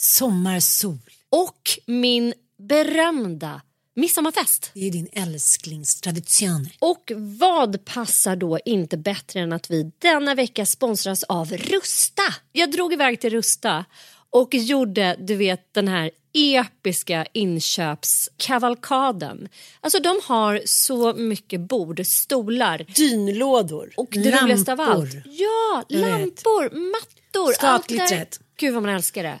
Sommarsol. Och min berömda midsommarfest. Det är din älsklingstradition. Och vad passar då inte bättre än att vi denna vecka sponsras av Rusta? Jag drog iväg till Rusta och gjorde, du vet, den här episka inköpskavalkaden. Alltså de har så mycket bord, stolar Dynlådor. och det lampor. roligaste av allt. Ja, lampor, mattor. Skakligt allt det rätt. Gud vad man älskar det.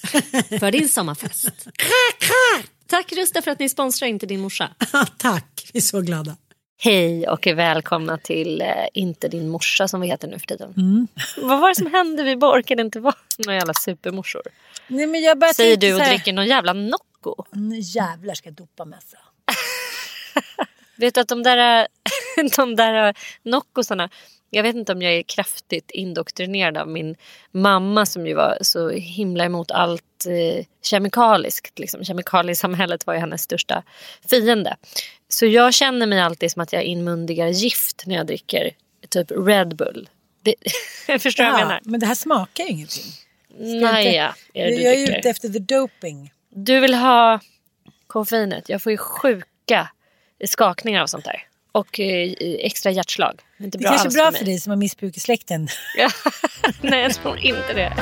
för din sommarfest. Tack Rusta för att ni sponsrar Inte din morsa. Tack, vi är så glada. Hej och välkomna till eh, Inte din morsa som vi heter nu för tiden. Vad var det som hände? Vi bara orkade inte vara några jävla supermorsor. Nej, men jag bara Säger du och här, dricker någon jävla Nocco. Nu jävlar ska jag dopa mig. alltså. Vet du att de där, de där Noccosarna, jag vet inte om jag är kraftigt indoktrinerad av min mamma som ju var så himla emot allt eh, kemikaliskt. Liksom. Kemikaliesamhället var ju hennes största fiende. Så jag känner mig alltid som att jag inmundigar gift när jag dricker typ Red Bull. Det, förstår du vad jag menar? men det här smakar ju ingenting. Naja, är det du jag är dricker. ute efter the doping. Du vill ha koffeinet. Jag får ju sjuka skakningar av sånt där. Och eh, extra hjärtslag. Det är inte Det bra kanske är bra för dig som har missbruk i släkten. Nej, jag tror inte det.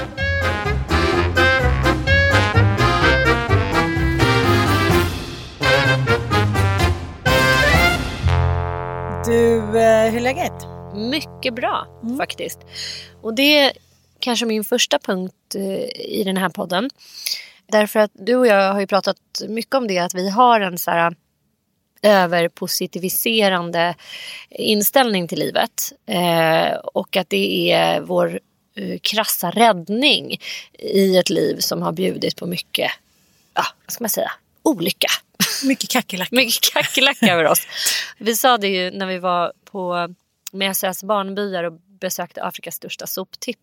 Du, eh, hur är läget? Mycket bra faktiskt. Och det är kanske min första punkt eh, i den här podden. Därför att du och jag har ju pratat mycket om det att vi har en så här överpositiviserande inställning till livet. Eh, och att det är vår eh, krassa räddning i ett liv som har bjudit på mycket, ja, vad ska man säga, olycka. Mycket kackerlackor. Mycket kackerlacka över oss. Vi sa det ju när vi var på med SOS Barnbyar och besökte Afrikas största soptipp.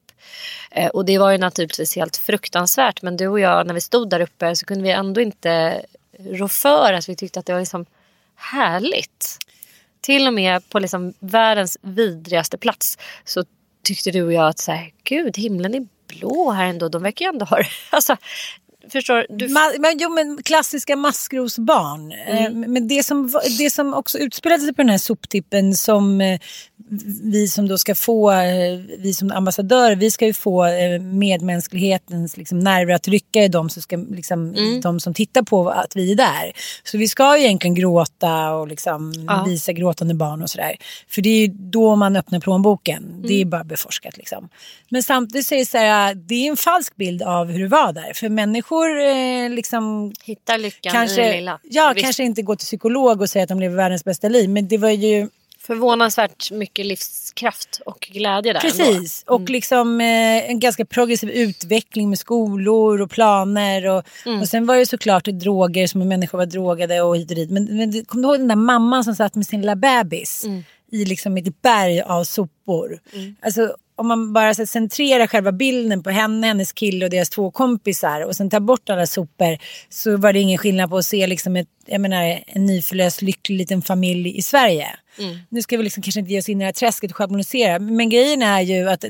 Eh, och det var ju naturligtvis helt fruktansvärt men du och jag när vi stod där uppe så kunde vi ändå inte rå för att vi tyckte att det var liksom härligt. Till och med på liksom världens vidrigaste plats så tyckte du och jag att så här, gud himlen är blå här ändå. De verkar ju ändå ha det. Alltså, förstår du? Ma- men, jo, men klassiska maskrosbarn. Eh, men det som, det som också utspelade sig på den här soptippen som eh, vi som då ska få, eh, vi som ambassadörer, vi ska ju få eh, medmänsklighetens liksom, nerver att rycka i dem, så ska, liksom, i de som tittar på att vi är där. Så vi ska ju egentligen gråta och liksom, Ja. visa gråtande barn och sådär. För det är ju då man öppnar plånboken. Det är bara beforskat liksom. Men samtidigt säger så här, det är en falsk bild av hur det var där. För människor eh, liksom Hittar lyckan i kanske, det lilla. ja, Visst, kanske inte går till psykolog och säger att de lever världens bästa liv. Men det var ju Förvånansvärt mycket livskraft och glädje där ändå. precis. Och liksom eh, en ganska progressiv utveckling med skolor och planer. Och, och sen var det såklart droger som människor var drogade och hit och dit. Men, men kommer du ihåg den där mamman som satt med sin lilla bebis i liksom ett berg av sopor? Alltså, om man bara så centrerar själva bilden på henne, hennes kille och deras två kompisar och sen tar bort alla sopor så var det ingen skillnad på att se liksom ett, jag menar, en nyförlöst lycklig liten familj i Sverige. Nu ska vi liksom kanske inte ge oss in i det här träsket och schablonisera men grejen är ju att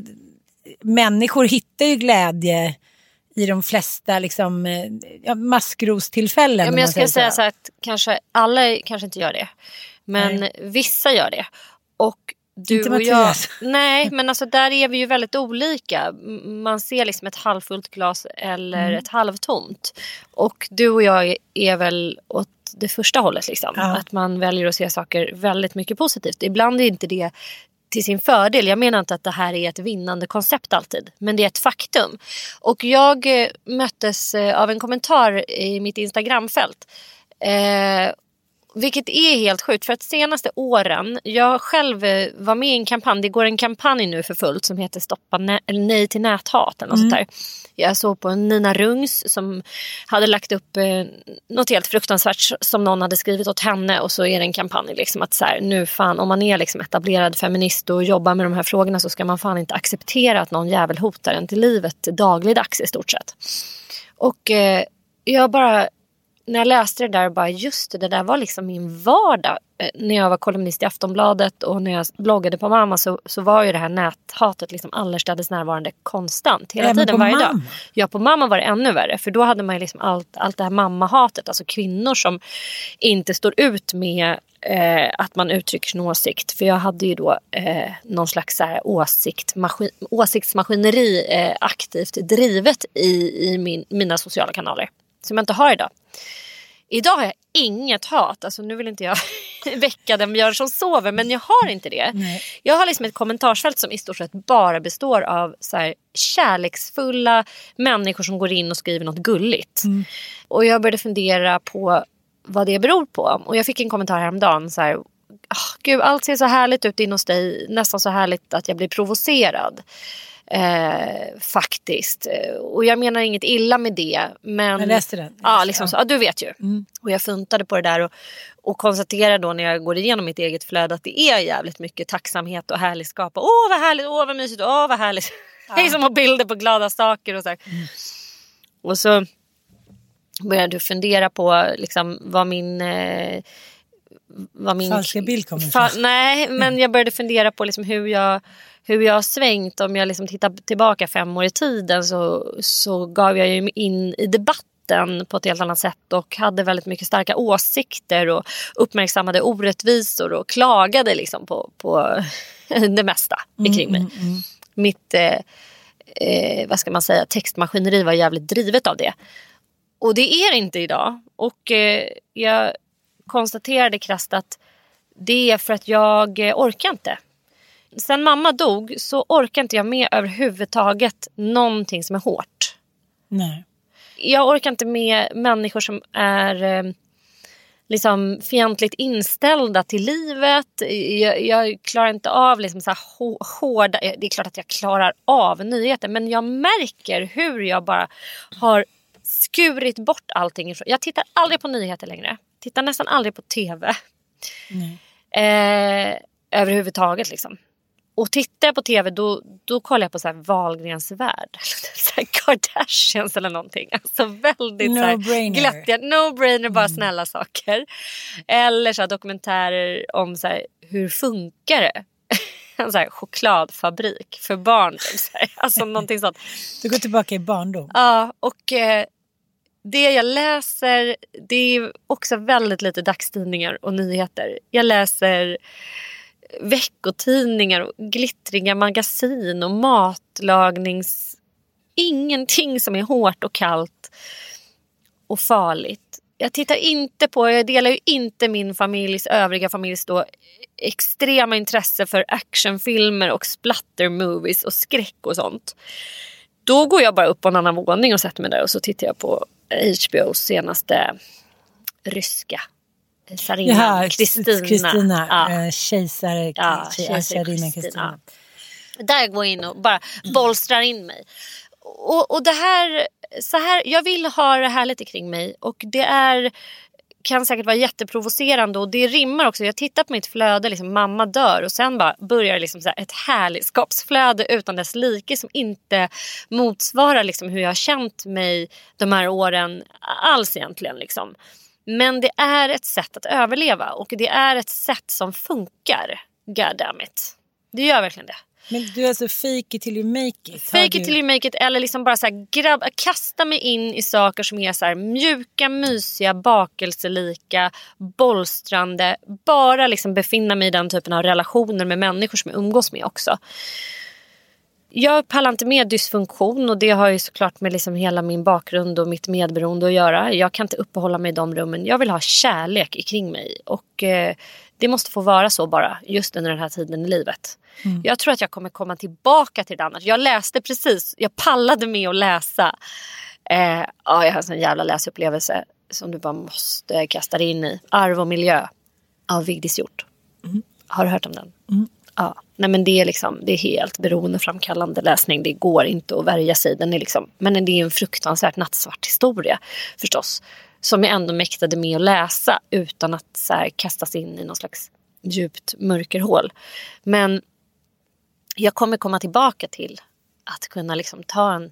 människor hittar ju glädje i de flesta liksom, eh, ja, maskrostillfällen. Ja, men jag säger säga så här att kanske alla kanske inte gör det. Men vissa gör det. Du Inte och jag, nej men alltså där är vi ju väldigt olika. Man ser liksom ett halvfullt glas eller Mm. ett halvtomt. Och du och jag är- är väl åt det första hållet liksom. Ja. Att man väljer att se saker väldigt mycket positivt. Ibland är inte det till sin fördel. Jag menar inte att det här är ett vinnande koncept alltid. Men det är ett faktum. Och jag eh, möttes eh, av en kommentar i mitt Instagramfält. Eh, vilket är helt sjukt för att senaste åren, jag själv eh, var med i en kampanj, det går en kampanj nu för fullt som heter Stoppa nä- Nej till näthat eller något sånt där. Jag såg på en Nina Rungs som hade lagt upp eh, något helt fruktansvärt som någon hade skrivit åt henne och så är det en kampanj liksom att så här, nu fan om man är liksom etablerad feminist och jobbar med de här frågorna så ska man fan inte acceptera att någon jävel hotar en till livet dagligdags i stort sett. Och eh, jag bara när jag läste det där och bara just det, det där var liksom min vardag. Eh, När jag var kolumnist i Aftonbladet och när jag bloggade på mamma så, så var ju det här näthatet liksom allestädes närvarande konstant. Hela Även tiden varje mamma? dag. Ja på mamma var det ännu värre för då hade man ju liksom allt, allt det här mammahatet. Alltså kvinnor som inte står ut med eh, att man uttrycker sin åsikt. För jag hade ju då eh, någon slags så här åsikt, maskin, åsiktsmaskineri eh, aktivt drivet i, i min, mina sociala kanaler. Som jag inte har idag. Idag har jag inget hat. Alltså, nu vill inte jag väcka den björn som sover men jag har inte det. Nej. Jag har liksom ett kommentarsfält som i stort sett bara består av så här, kärleksfulla människor som går in och skriver något gulligt. Och jag började fundera på vad det beror på. Och jag fick en kommentar häromdagen. Så här, "Ah, Gud, allt ser så härligt ut in hos dig. Nästan så härligt att jag blir provocerad. Eh, faktiskt. Och jag menar inget illa med det. Men, Jag läste den. Ja, liksom så. ja, du vet ju. Och jag funtade på det där och, och konstaterar då när jag går igenom mitt eget flöde att det är jävligt mycket tacksamhet och härligskap. Åh vad härligt, åh vad mysigt, åh vad härligt. liksom och bilder på glada saker och så här. Och så började du fundera på liksom, vad min... Eh, vad min Falska bild kommer Fa-. Nej, men jag började fundera på liksom hur, jag, hur jag har svängt. Om jag liksom tittar tillbaka fem år i tiden så, så gav jag ju in i debatten på ett helt annat sätt och hade väldigt mycket starka åsikter och uppmärksammade orättvisor och klagade liksom på, på det mesta kring mig. Mitt eh, eh, vad ska man säga, textmaskineri var jävligt drivet av det. Och det är det inte idag. Och eh, jag konstaterade krasst att det är för att jag eh, orkar inte. Sen mamma dog så orkar inte jag med överhuvudtaget någonting som är hårt. Nej. Jag orkar inte med människor som är eh, liksom fientligt inställda till livet. Jag, jag klarar inte av liksom så hårda... Det är klart att jag klarar av nyheter men jag märker hur jag bara har skurit bort allting. Jag tittar aldrig på nyheter längre. Tittar nästan aldrig på tv. Eh, överhuvudtaget liksom. Och tittar jag på tv då, då kollar jag på så här Wahlgrens värld. Eller typ så här Kardashians eller någonting. Alltså väldigt så här glättiga. No-brainer, bara snälla saker. Eller så dokumentärer om så här, hur funkar det? En så här chokladfabrik för barn. Typ, så här. Alltså någonting sånt. Du går tillbaka i barndom. Ja, och eh, det jag läser, det är också väldigt lite dagstidningar och nyheter. Jag läser veckotidningar och glittriga magasin och matlagnings... Ingenting som är hårt och kallt och farligt. Jag tittar inte på, jag delar ju inte min familjs, övriga familjs då extrema intresse för actionfilmer och splattermovies och skräck och sånt. Då går jag bara upp på en annan våning och sätter mig där och så tittar jag på HBOs senaste ryska tsarinnan Kristina. Kristina, Ja. eh, kejsare, Ja, kejsarinnan Kristina. Där går jag in och bara bolstrar in mig. Och, och det här, så här, jag vill ha det här lite kring mig och det är kan säkert vara jätteprovocerande och det rimmar också. Jag tittar på mitt flöde, liksom, mamma dör och sen bara börjar liksom så här ett härligskapsflöde utan dess like som inte motsvarar liksom hur jag har känt mig de här åren alls egentligen. Liksom. Men det är ett sätt att överleva och det är ett sätt som funkar. God damn it. Det gör verkligen det. Men du är alltså fake it till you make it. Fake du- it till you make it eller liksom bara så här, grabb, kasta mig in i saker som är så här, mjuka, mysiga, bakelselika, bolstrande. Bara liksom befinna mig i den typen av relationer med människor som jag umgås med också. Jag pallar inte med dysfunktion och det har ju såklart med liksom hela min bakgrund och mitt medberoende att göra. Jag kan inte uppehålla mig i de rummen. Jag vill ha kärlek kring mig och eh, det måste få vara så bara just under den här tiden i livet. Jag tror att jag kommer komma tillbaka till det annars. Jag läste precis, jag pallade med att läsa. Eh, ja, jag har en sån jävla läsupplevelse som du bara måste kasta dig in i. Arv och miljö av Vigdis Hjorth. Har du hört om den? Ja. Nej, men det, är liksom, det är helt beroendeframkallande läsning. Det går inte att värja sig. Den är liksom, men det är en fruktansvärt nattsvart historia förstås. Som jag ändå mäktade med att läsa utan att så här, kastas in i någon slags djupt mörkerhål. Men jag kommer komma tillbaka till att kunna liksom ta en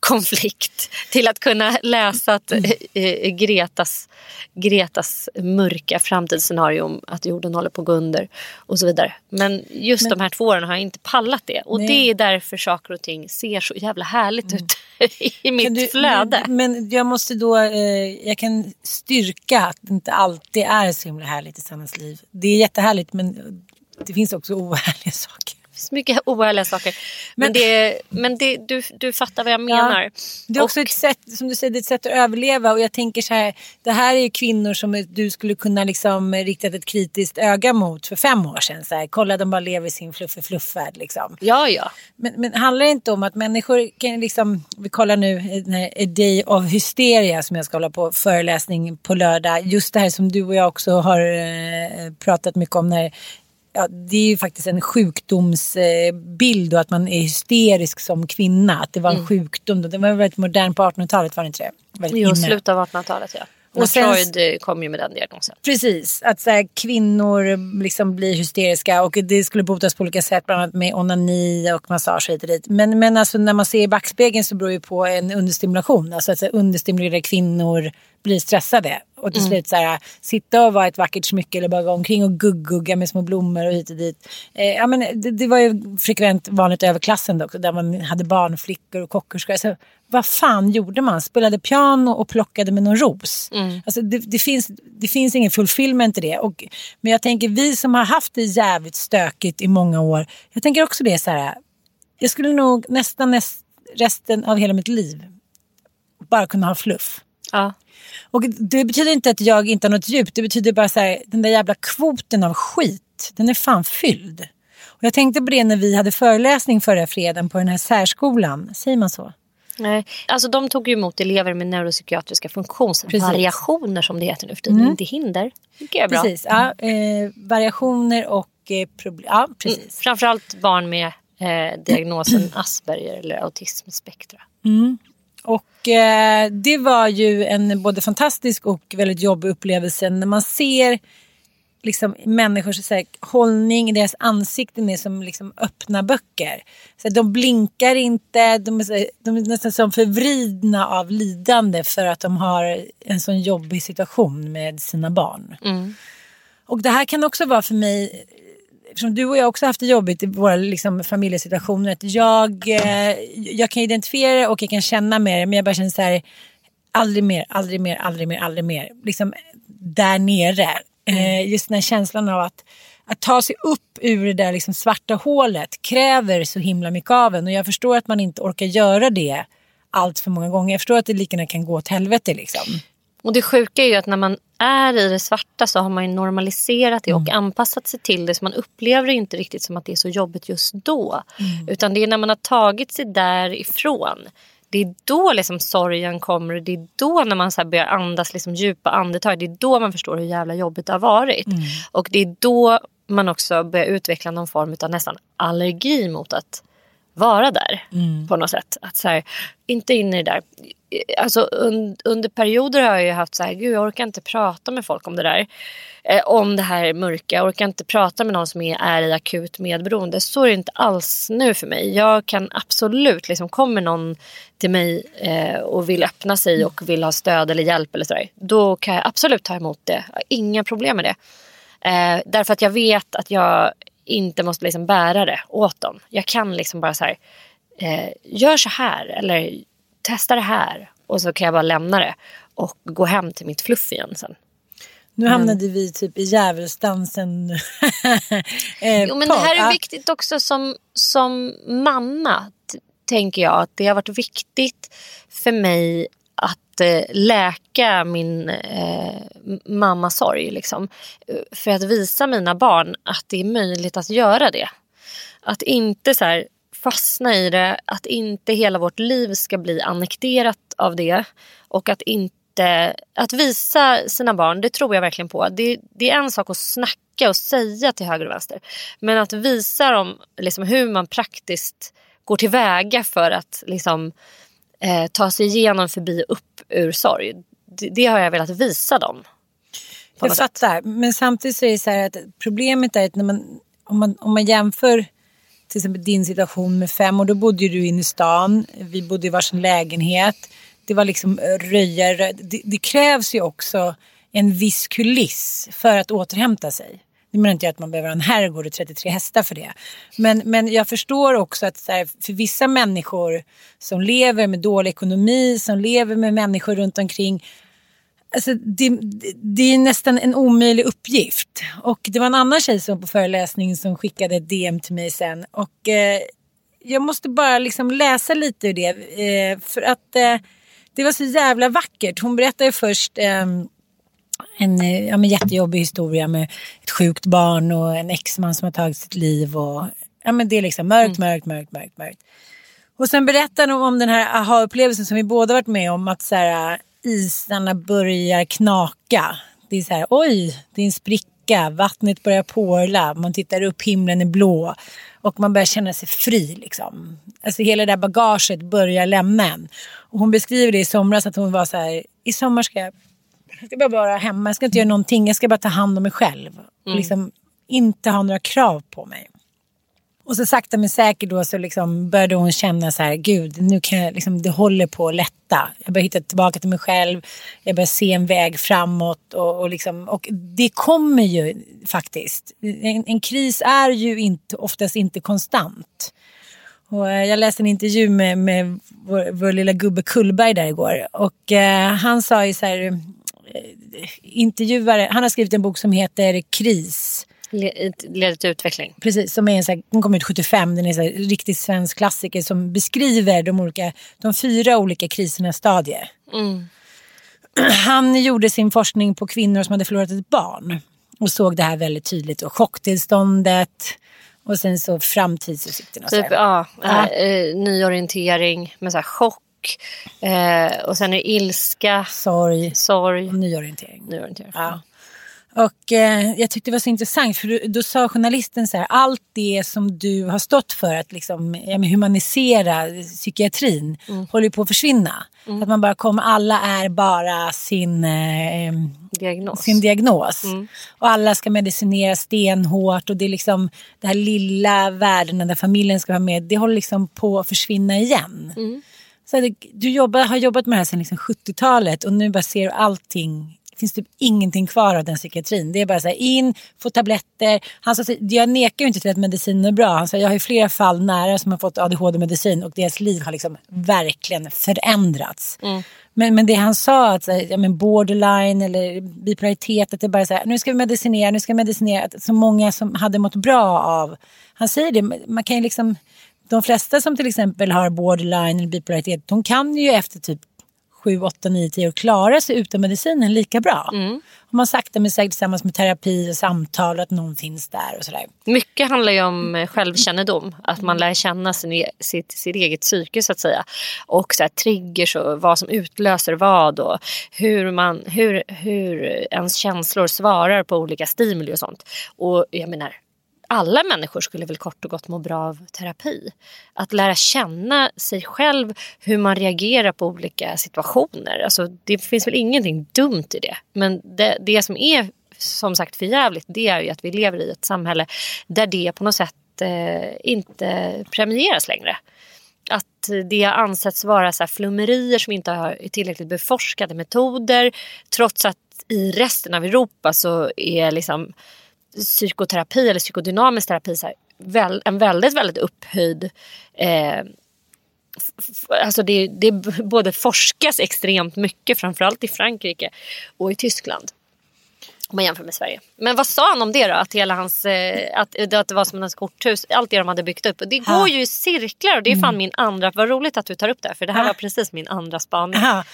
konflikt till att kunna läsa att, eh, eh, Gretas, Gretas mörka framtidsscenario om att jorden håller på att gå under och så vidare. Men just de här två åren har jag inte pallat det och Nej. det är därför saker och ting ser så jävla härligt ut i mitt du- flöde. Men, men jag måste då, eh, jag kan styrka att det inte alltid är så himla härligt i Sannas liv. Det är jättehärligt men det finns också oärliga saker. Finns mycket oärliga saker. Men, Men- det, men det, du, du fattar vad jag menar. Det är också Och- ett sätt, som du säger, ett sätt att överleva och jag tänker så här, det här är ju kvinnor som du skulle kunna liksom rikta ett kritiskt öga mot för fem år sedan. Så här, kolla de bara lever i sin fluffe fluffvärld liksom. Ja, ja. Men, men handlar det inte om att människor kan liksom, vi kollar nu den här A Day of Hysteria som jag ska hålla på föreläsning på lördag. Just det här som du och jag också har eh, pratat mycket om när Ja, det är ju faktiskt en sjukdomsbild och att man är hysterisk som kvinna. Att det var en sjukdom. Det var väldigt modern på 1800-talet var det inte det? Väldigt Jo, slutet av 1800-talet ja. Och sen- Freud eh, kom ju med den diagnosen. Precis, att så här, kvinnor liksom blir hysteriska och det skulle botas på olika sätt, bland annat med onani och massage hit och dit. Men, men alltså, när man ser i backspegeln så beror det på en understimulation. Alltså att så här, understimulerade kvinnor blir stressade. Och till slut så här, sitta och vara ett vackert smycke eller bara gå omkring och guggugga med små blommor och hit och dit. Eh, ja, men det, det var ju frekvent vanligt överklassen då, också, där man hade barnflickor och kockerskor. Alltså, vad fan gjorde man? Spelade piano och plockade med någon ros. Alltså, det, det, finns, det finns ingen fulfillment i det. Och, men jag tänker vi som har haft det jävligt stökigt i många år. Jag tänker också det så här. Jag skulle nog nästan näst, resten av hela mitt liv bara kunna ha fluff. Ja. Och det betyder inte att jag inte har något djup. Det betyder bara så här, den där jävla kvoten av skit, den är fan fylld. Och jag tänkte på det när vi hade föreläsning förra fredagen på den här särskolan. Säger man så? Nej. Alltså, de tog ju emot elever med neuropsykiatriska funktionsvariationer som det heter nu för tiden. Inte hinder. Det är bra. Mm. Precis. Ja, eh, variationer och eh, problem. Ja, precis. Framförallt barn med eh, diagnosen Asperger eller autismspektra. Och eh, det var ju en både fantastisk och väldigt jobbig upplevelse när man ser liksom, människors så här, hållning, deras ansikten är som liksom, öppna böcker. Så här, de blinkar inte, de är, här, de är nästan som förvridna av lidande för att de har en sån jobbig situation med sina barn. Och det här kan också vara för mig eftersom du och jag också haft det jobbigt i våra liksom, familjesituationer. Att jag, eh, jag kan identifiera det och jag kan känna med det. Men jag bara känner så här. aldrig mer, aldrig mer, aldrig mer, aldrig mer. Liksom där nere. Eh, just den här känslan av att, att ta sig upp ur det där liksom svarta hålet kräver så himla mycket av en. Och jag förstår att man inte orkar göra det allt för många gånger. Jag förstår att det lika gärna kan gå åt helvete liksom. Och det sjuka är ju att när man är i det svarta så har man normaliserat det och anpassat sig till det. Så man upplever det inte riktigt som att det är så jobbigt just då. Utan det är när man har tagit sig därifrån. Det är då liksom sorgen kommer och det är då när man så börjar andas liksom djupa andetag. Det är då man förstår hur jävla jobbigt det har varit. Och det är då man också börjar utveckla någon form av nästan allergi mot att vara där på något sätt. Att så här, inte in i det där. Alltså un, under perioder har jag ju haft så här, gud jag orkar inte prata med folk om det där. Eh, om det här mörka. Jag orkar inte prata med någon som är, är i akut medberoende. Så är det inte alls nu för mig. Jag kan absolut, liksom kommer någon till mig eh, och vill öppna sig och vill ha stöd eller hjälp eller sådär. Då kan jag absolut ta emot det. Jag har inga problem med det. Eh, därför att jag vet att jag inte måste liksom bära det åt dem. Jag kan liksom bara så här, eh, gör så här eller testa det här. Och så kan jag bara lämna det och gå hem till mitt fluff igen sen. Nu hamnade vi typ i djävulsdansen. eh, Jo, men det här är viktigt också som, som mamma. Tänker jag att det har varit viktigt för mig att eh, läka min eh, mammasorg. Liksom. Eh, För att visa mina barn att det är möjligt att göra det. Att inte så här fastna i det, att inte hela vårt liv ska bli annekterat av det. Och att inte att visa sina barn, det tror jag verkligen på. Det, det är en sak att snacka och säga till höger och vänster. Men att visa dem liksom, hur man praktiskt går tillväga för att liksom, eh, ta sig igenom förbi upp ur sorg. Det, det har jag velat visa dem. Jag något sätt. fattar. Men samtidigt så är det så här att problemet är att när man, om, man, om man jämför till exempel din situation med fem och då bodde ju du inne i stan. Vi bodde i varsin lägenhet. Det var liksom eh, röjare. Det, det krävs ju också en viss kuliss för att återhämta sig. Nu menar inte jag att man behöver ha en herrgård och 33 hästar för det. Men, men jag förstår också att så här, för vissa människor som lever med dålig ekonomi, som lever med människor runt omkring Alltså, det, det- är nästan en omöjlig uppgift. Och det var en annan tjej som på föreläsning som skickade ett DM till mig sen. Och eh, jag måste bara liksom läsa lite ur det. Eh, för att eh, det var så jävla vackert. Hon berättade först eh, en eh, ja, men jättejobbig historia med ett sjukt barn och en exman som har tagit sitt liv. Och, ja, men det är liksom mörkt, mörkt, mörkt, mörkt, mörkt. Och sen berättar de om den här aha-upplevelsen som vi båda varit med om. Att så här, isarna börjar knaka. Det är så här, oj, det är en spricka. Vattnet börjar porla. Man tittar upp, himlen är blå. Och man börjar känna sig fri. Liksom. Alltså hela det där bagaget börjar lämna en. Och hon beskriver det i somras att hon var så här, i sommar ska jag, jag ska bara vara hemma. Jag ska inte göra någonting. Jag ska bara ta hand om mig själv. Och liksom inte ha några krav på mig. Och så sakta men säkert då så liksom började hon känna så här, gud, nu kan jag, liksom, det håller på att lätta. Jag börjar hitta tillbaka till mig själv. Jag börjar se en väg framåt. Och, och, liksom, och det kommer ju faktiskt. En, en kris är ju inte, oftast inte konstant. Och eh, jag läste en intervju med, med vår, vår lilla gubbe Kullberg där igår. Och eh, han sa ju så här, eh, intervjuare, han har skrivit en bok som heter Kris. Le- leder till utveckling. Precis, som är en så här, den kom ut 75, den är en riktigt svensk klassiker som beskriver de, olika, de fyra olika krisernas stadier. Han gjorde sin forskning på kvinnor som hade förlorat ett barn och såg det här väldigt tydligt. Och chocktillståndet och sen så framtidsutsikterna. Typ, ja, ja. Eh, nyorientering med så här chock. Eh, och sen är det ilska, Sorg sorg, och nyorientering. nyorientering. Ja. Och eh, jag tyckte det var så intressant för då, då sa journalisten så här, allt det som du har stått för att liksom, ja, humanisera psykiatrin håller ju på att försvinna. Att man bara kommer, alla är bara sin, eh, Diagnos. sin diagnos. Och alla ska medicinera stenhårt och det är liksom det här lilla världen där familjen ska vara med, det håller liksom på att försvinna igen. Så det, du jobbar, har jobbat med det här sedan liksom 70-talet och nu bara ser du allting finns typ ingenting kvar av den psykiatrin. Det är bara så här, in, få tabletter. Han sa, jag nekar ju inte till att medicin är bra. Han sa, jag har ju flera fall nära som har fått ADHD-medicin och deras liv har liksom verkligen förändrats. Mm. Men, men det han sa, att ja, men borderline eller bipolaritet, att det bara så här, nu ska vi medicinera, nu ska vi medicinera. Att så många som hade mått bra av, han säger det, man kan ju liksom, de flesta som till exempel har borderline eller bipolaritet, de kan ju efter typ 7, 8, 9, 10 år klara sig utan medicinen lika bra. Mm. Om man sakta men säkert tillsammans med terapi och samtal att någon finns där och sådär. Mycket handlar ju om eh, självkännedom. Att man lär känna sin, e-, sitt, sitt eget psyke så att säga. Och så här, triggers och vad som utlöser vad och hur, man, hur, hur ens känslor svarar på olika stimuli och sånt. Och jag menar, alla människor skulle väl kort och gott må bra av terapi. Att lära känna sig själv, hur man reagerar på olika situationer. Alltså, det finns väl ingenting dumt i det. Men det, det som är som sagt förjävligt det är ju att vi lever i ett samhälle där det på något sätt eh, inte premieras längre. Att det har ansetts vara så flummerier som inte har tillräckligt beforskade metoder trots att i resten av Europa så är liksom psykoterapi eller psykodynamisk terapi så här, väl, en väldigt, väldigt upphöjd eh, Alltså det, det både forskas extremt mycket, framförallt i Frankrike och i Tyskland. Om man jämför med Sverige. Men vad sa han om det då? Att, hela hans, eh, att, att det var som ett korthus. Allt det de hade byggt upp. Det går ju i cirklar och det är fan mm. min andra. Vad roligt att du tar upp det. För det här ha. var precis min andra spaning. Ha.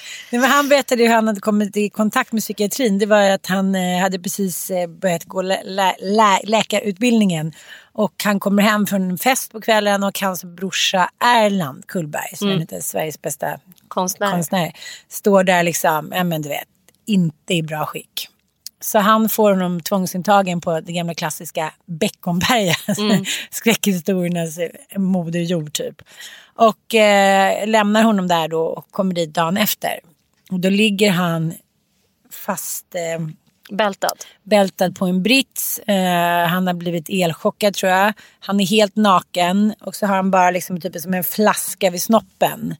Han berättade hur han hade kommit i kontakt med psykiatrin. Det var att han eh, hade precis eh, börjat gå lä lä läkarutbildningen. Och han kommer hem från en fest på kvällen och hans brorsa Erland Kullberg, som mm. är Sveriges bästa konstnär. konstnär, står där liksom, ja men du vet, inte i bra skick. Så han får honom tvångsintagen på det gamla klassiska Beckomberga, mm. skräckhistoriernas moderjord typ. Och eh, lämnar honom där då och kommer dit dagen efter. Och då ligger han fast eh, Bältad? Bältad på en brits. Eh, han har blivit elchockad tror jag. Han är helt naken och så har han bara liksom typ som en flaska vid snoppen.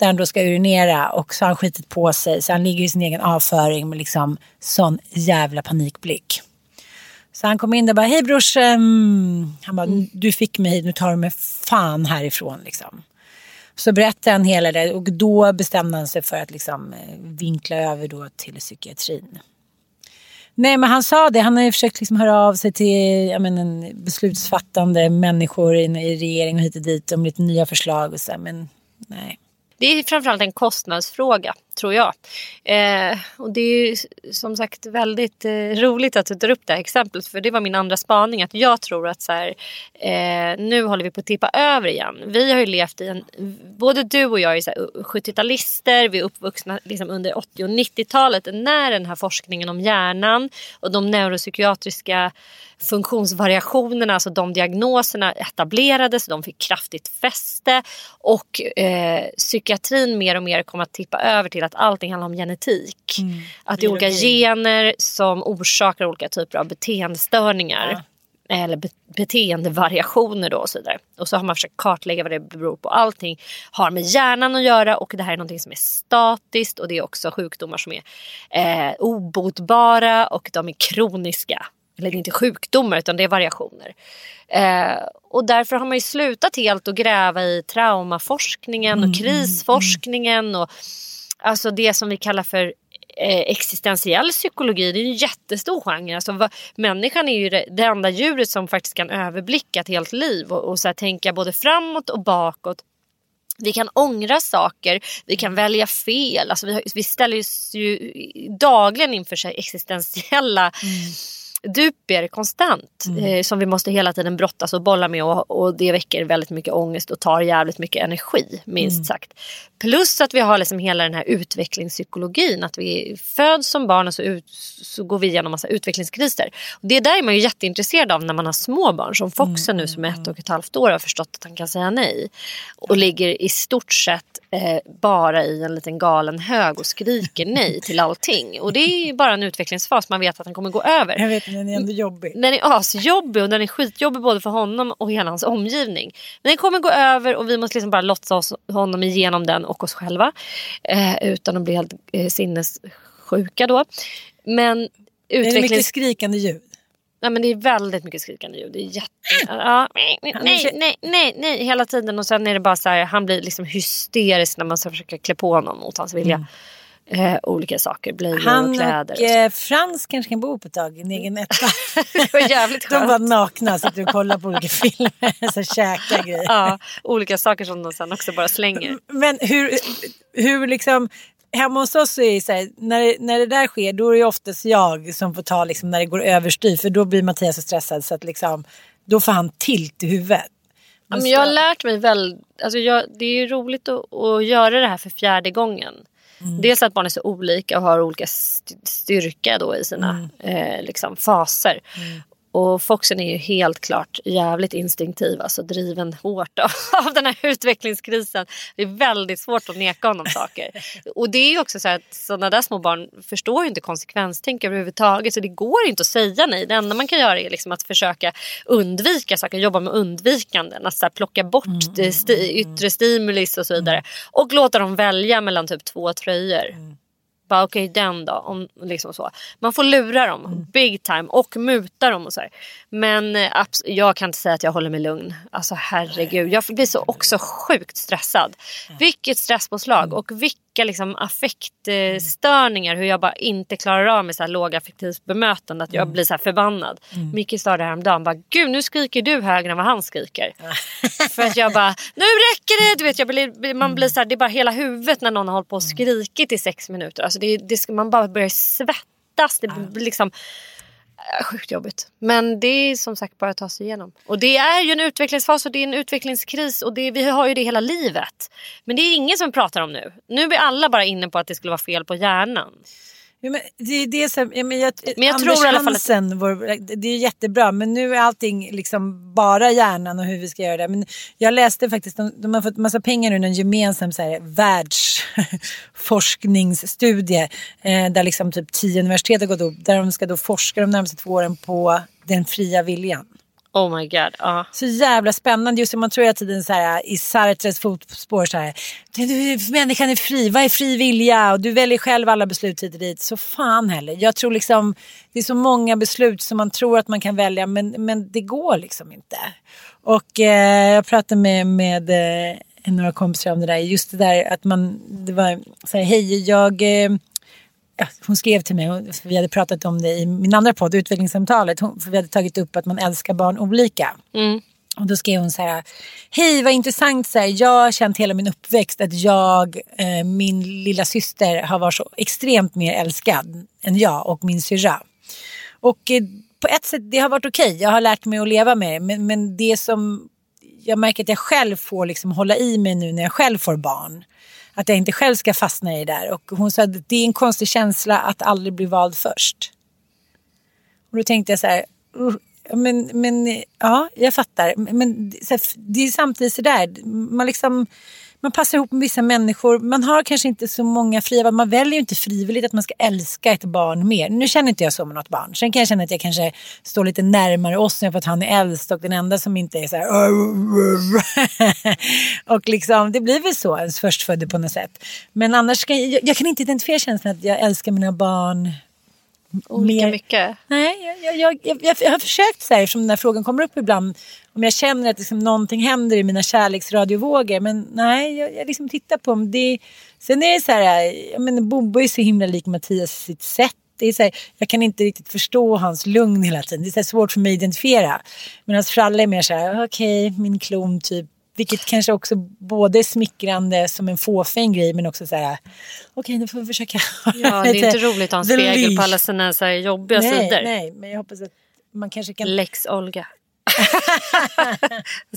Där han då ska urinera och så har han skitit på sig. Så han ligger i sin egen avföring med liksom sån jävla panikblick. Så han kom in där och bara, hej brorsan. Han bara, mm. du fick mig hit, nu tar du mig fan härifrån liksom. Så berättade han hela det och då bestämde han sig för att liksom eh, vinkla över då till psykiatrin. Nej men han sa det, han har ju försökt liksom höra av sig till jag men, beslutsfattande människor i, i regering och hit och dit om lite nya förslag och så men nej. Det är framförallt en kostnadsfråga tror jag. Eh, och det är ju som sagt väldigt eh, roligt att du tar upp det här exemplet för det var min andra spaning att jag tror att så här, eh, nu håller vi på att tippa över igen. Vi har ju levt i en, både du och jag är 70-talister, vi är uppvuxna liksom under 80 och 90-talet när den här forskningen om hjärnan och de neuropsykiatriska funktionsvariationerna, alltså de diagnoserna etablerades, de fick kraftigt fäste och eh, psykiatrin mer och mer kom att tippa över till att allting handlar om genetik. Mm. Att det är olika gener som orsakar olika typer av beteendestörningar. Ja. Eller be beteendevariationer då och så vidare. Och så har man försökt kartlägga vad det beror på. Allting har med hjärnan att göra och det här är någonting som är statiskt och det är också sjukdomar som är eh, obotbara och de är kroniska eller det är inte sjukdomar utan det är variationer. Eh, och därför har man ju slutat helt att gräva i traumaforskningen och mm, mm, krisforskningen och alltså det som vi kallar för eh, existentiell psykologi. Det är en jättestor genre. Alltså, vad, människan är ju det, det enda djuret som faktiskt kan överblicka ett helt liv och, och så här, tänka både framåt och bakåt. Vi kan ångra saker, vi kan välja fel. Alltså vi, vi ställer oss ju dagligen inför sig existentiella mm duper konstant mm. eh, som vi måste hela tiden brottas och bolla med och, och, det väcker väldigt mycket ångest och tar jävligt mycket energi minst mm. sagt. Plus att vi har liksom hela den här utvecklingspsykologin att vi föds som barn och så, ut, så går vi igenom massa utvecklingskriser. Och det där är man ju jätteintresserad av när man har små barn som Foxen mm. nu som är ett och ett halvt år har förstått att han kan säga nej. Och ligger i stort sett eh, bara i en liten galen hög och skriker nej till allting. Och det är bara en utvecklingsfas man vet att han kommer gå över. Den är ändå jobbig. Den är asjobbig och den är skitjobbig både för honom och hela hans omgivning. Men den kommer gå över och vi måste liksom bara låtsas honom igenom den och oss själva. Eh, utan att bli helt eh, sinnessjuka då. Men Är det mycket utvecklings... skrikande ljud? Nej, men det är väldigt mycket skrikande ljud. Det är jätte... Ja, nej, nej, nej, nej, nej, hela tiden. Och sen är det bara så här, han blir liksom hysterisk när man ska försöka klä på honom mot hans vilja. Eh, olika saker, blöjor och Han kläder. och Och eh, Frans kanske kan bo på ett tag i en egen etta. det var jävligt De var skönt. nakna sitter och kollar på olika filmer. Så käka grejer. Ja, olika saker som de sen också bara slänger. Men hur, hur liksom... Hemma hos oss är så här, när, när det där sker då är det oftast jag som får ta liksom, när det går överstyr. För då blir Mattias så stressad så att liksom, då får han tilt i huvudet. Men jag har lärt mig väl, alltså jag, det är ju roligt att, att göra det här för fjärde gången. Dels att barn är så olika och har olika st- styrka då i sina eh, liksom faser. Och Foxen är ju helt klart jävligt instinktiv, alltså driven hårt av, den här utvecklingskrisen. Det är väldigt svårt att neka honom saker. Och det är ju också så att sådana där små barn förstår ju inte konsekvenstänk överhuvudtaget. Så det går inte att säga nej. Det enda man kan göra är liksom att försöka undvika saker, jobba med undvikanden. Att så plocka bort det sti- yttre stimulis och så vidare. Och låta dem välja mellan typ två tröjor. Bara okej den då. Om, liksom så. Man får lura dem big time och muta dem och så här. Men eh, abs- jag kan inte säga att jag håller mig lugn. Alltså herregud. Jag blir så också sjukt stressad. Vilket stresspåslag och vilka liksom affektstörningar. Hur jag bara inte klarar av med så här lågaffektivt bemötande. Att jag blir så här förbannad. Micke sa det häromdagen. Bara, Gud nu skriker du högre än vad han skriker. För att jag bara, nu räcker det! Du vet, jag blir, man blir så här, det är bara hela huvudet när någon har hållit på och skrikit i sex minuter. Alltså det, det man bara börjar svettas. Det liksom Äh, sjukt jobbigt. Men det är som sagt bara att ta sig igenom. Och det är ju en utvecklingsfas och det är en utvecklingskris och det, vi har ju det hela livet. Men det är ingen som pratar om nu. Nu är alla bara inne på att det skulle vara fel på hjärnan. Ja, men det är ja, men jag, Men jag Anders tror i alla fall att- vår, det är jättebra men nu är allting liksom bara hjärnan och hur vi ska göra det. Men jag läste faktiskt, de, de har fått massa pengar nu, en gemensam så här, världsforskningsstudie eh, där liksom typ tio universitet har gått upp där de ska då forska de närmaste två åren på den fria viljan. Oh my god. Uh. Så jävla spännande. Just det, man tror hela tiden så här, i Sartres fotspår så här. Du, människan är fri. Vad är fri vilja? Och du väljer själv alla beslut hit och dit. Så fan heller. Jag tror liksom det är så många beslut som man tror att man kan välja men, men det går liksom inte. Och eh, jag pratade med, med eh, några kompisar om det där. Just det där att man, det var så här, hej jag eh, hon skrev till mig, för vi hade pratat om det i min andra podd, Utvecklingssamtalet. Hon, för vi hade tagit upp att man älskar barn olika. Och då skrev hon så här, hej vad intressant, så här, jag har känt hela min uppväxt att jag, eh, min lilla syster har varit så extremt mer älskad än jag och min syrra. Och eh, på ett sätt, det har varit okej, jag har lärt mig att leva med det, men, men det som jag märker att jag själv får liksom hålla i mig nu när jag själv får barn. Att jag inte själv ska fastna i det där. Och hon sa att det är en konstig känsla att aldrig bli vald först. Och då tänkte jag så här, men, men ja, jag fattar. Men, så här, det är samtidigt så där, man liksom man passar ihop med vissa människor. Man har kanske inte så många fria val. Man väljer ju inte frivilligt att man ska älska ett barn mer. Nu känner inte jag så med något barn. Sen kan jag känna att jag kanske står lite närmare Ossian för att han är äldst och den enda som inte är så här. och liksom, det blir väl så ens förstfödde på något sätt. Men annars kan jag, jag kan inte identifiera känslan att jag älskar mina barn Olika mer- mycket. Nej, jag, jag, jag, jag, har försökt så här, eftersom den här frågan kommer upp ibland. Om jag känner att liksom någonting händer i mina kärleksradiovågor. Men nej, jag, jag liksom tittar på om det. Sen är det så här, jag menar Bobo är så himla lik Mattias sitt sätt. Det är så här, jag kan inte riktigt förstå hans lugn hela tiden. Det är så svårt för mig att identifiera. Medan Fralle är mer så här, okej, min klon typ. Vilket kanske också både är smickrande som en fåfäng grej men också så här, okej nu får vi försöka. Ja, det är inte roligt att ha en spegel leash. på alla sina så här jobbiga nej, sidor. Nej, men jag hoppas att man kanske kan... Lex Olga.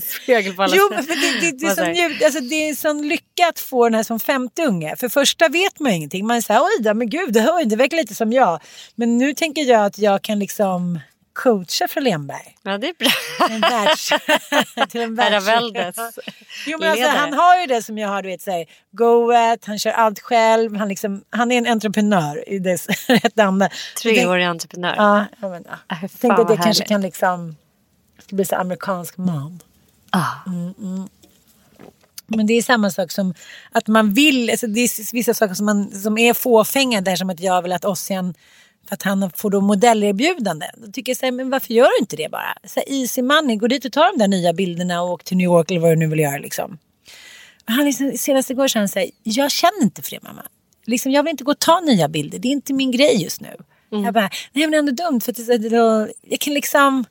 spegel på alla Jo, men det, det, det, är sån, alltså, det är sån lycka att få den här som femte unge. För första vet man ingenting. Man säger oj då, men gud, ju- det verkar lite som jag. Men nu tänker jag att jag kan liksom coacha för Lemberg. Ja, det är bra. En världs... till en världs... Herraväldes Jo, men alltså, han har ju det som jag har, du vet, så här, go at, han kör allt själv. Han, liksom, han är en entreprenör i dess rätt anda. Treårig entreprenör. Ja, jag, men, ja. Äh, jag tänkte att jag kanske kan liksom... Ska bli så amerikansk mom. Ah. Men det är samma sak som att man vill, alltså det är vissa saker som, man, som är fåfänga där som att jag vill att Ossian För att han får då modellerbjudanden. Då tycker jag så här, men varför gör du inte det bara? Så här, easy money, gå dit och ta de där nya bilderna och åk till New York eller vad du nu vill göra liksom. Han liksom, senast igår sa han så här, jag känner inte för det mamma. Liksom, jag vill inte gå och ta nya bilder, det är inte min grej just nu. Mm. Jag bara, nej men ändå dumt för att det, det, det, jag kan liksom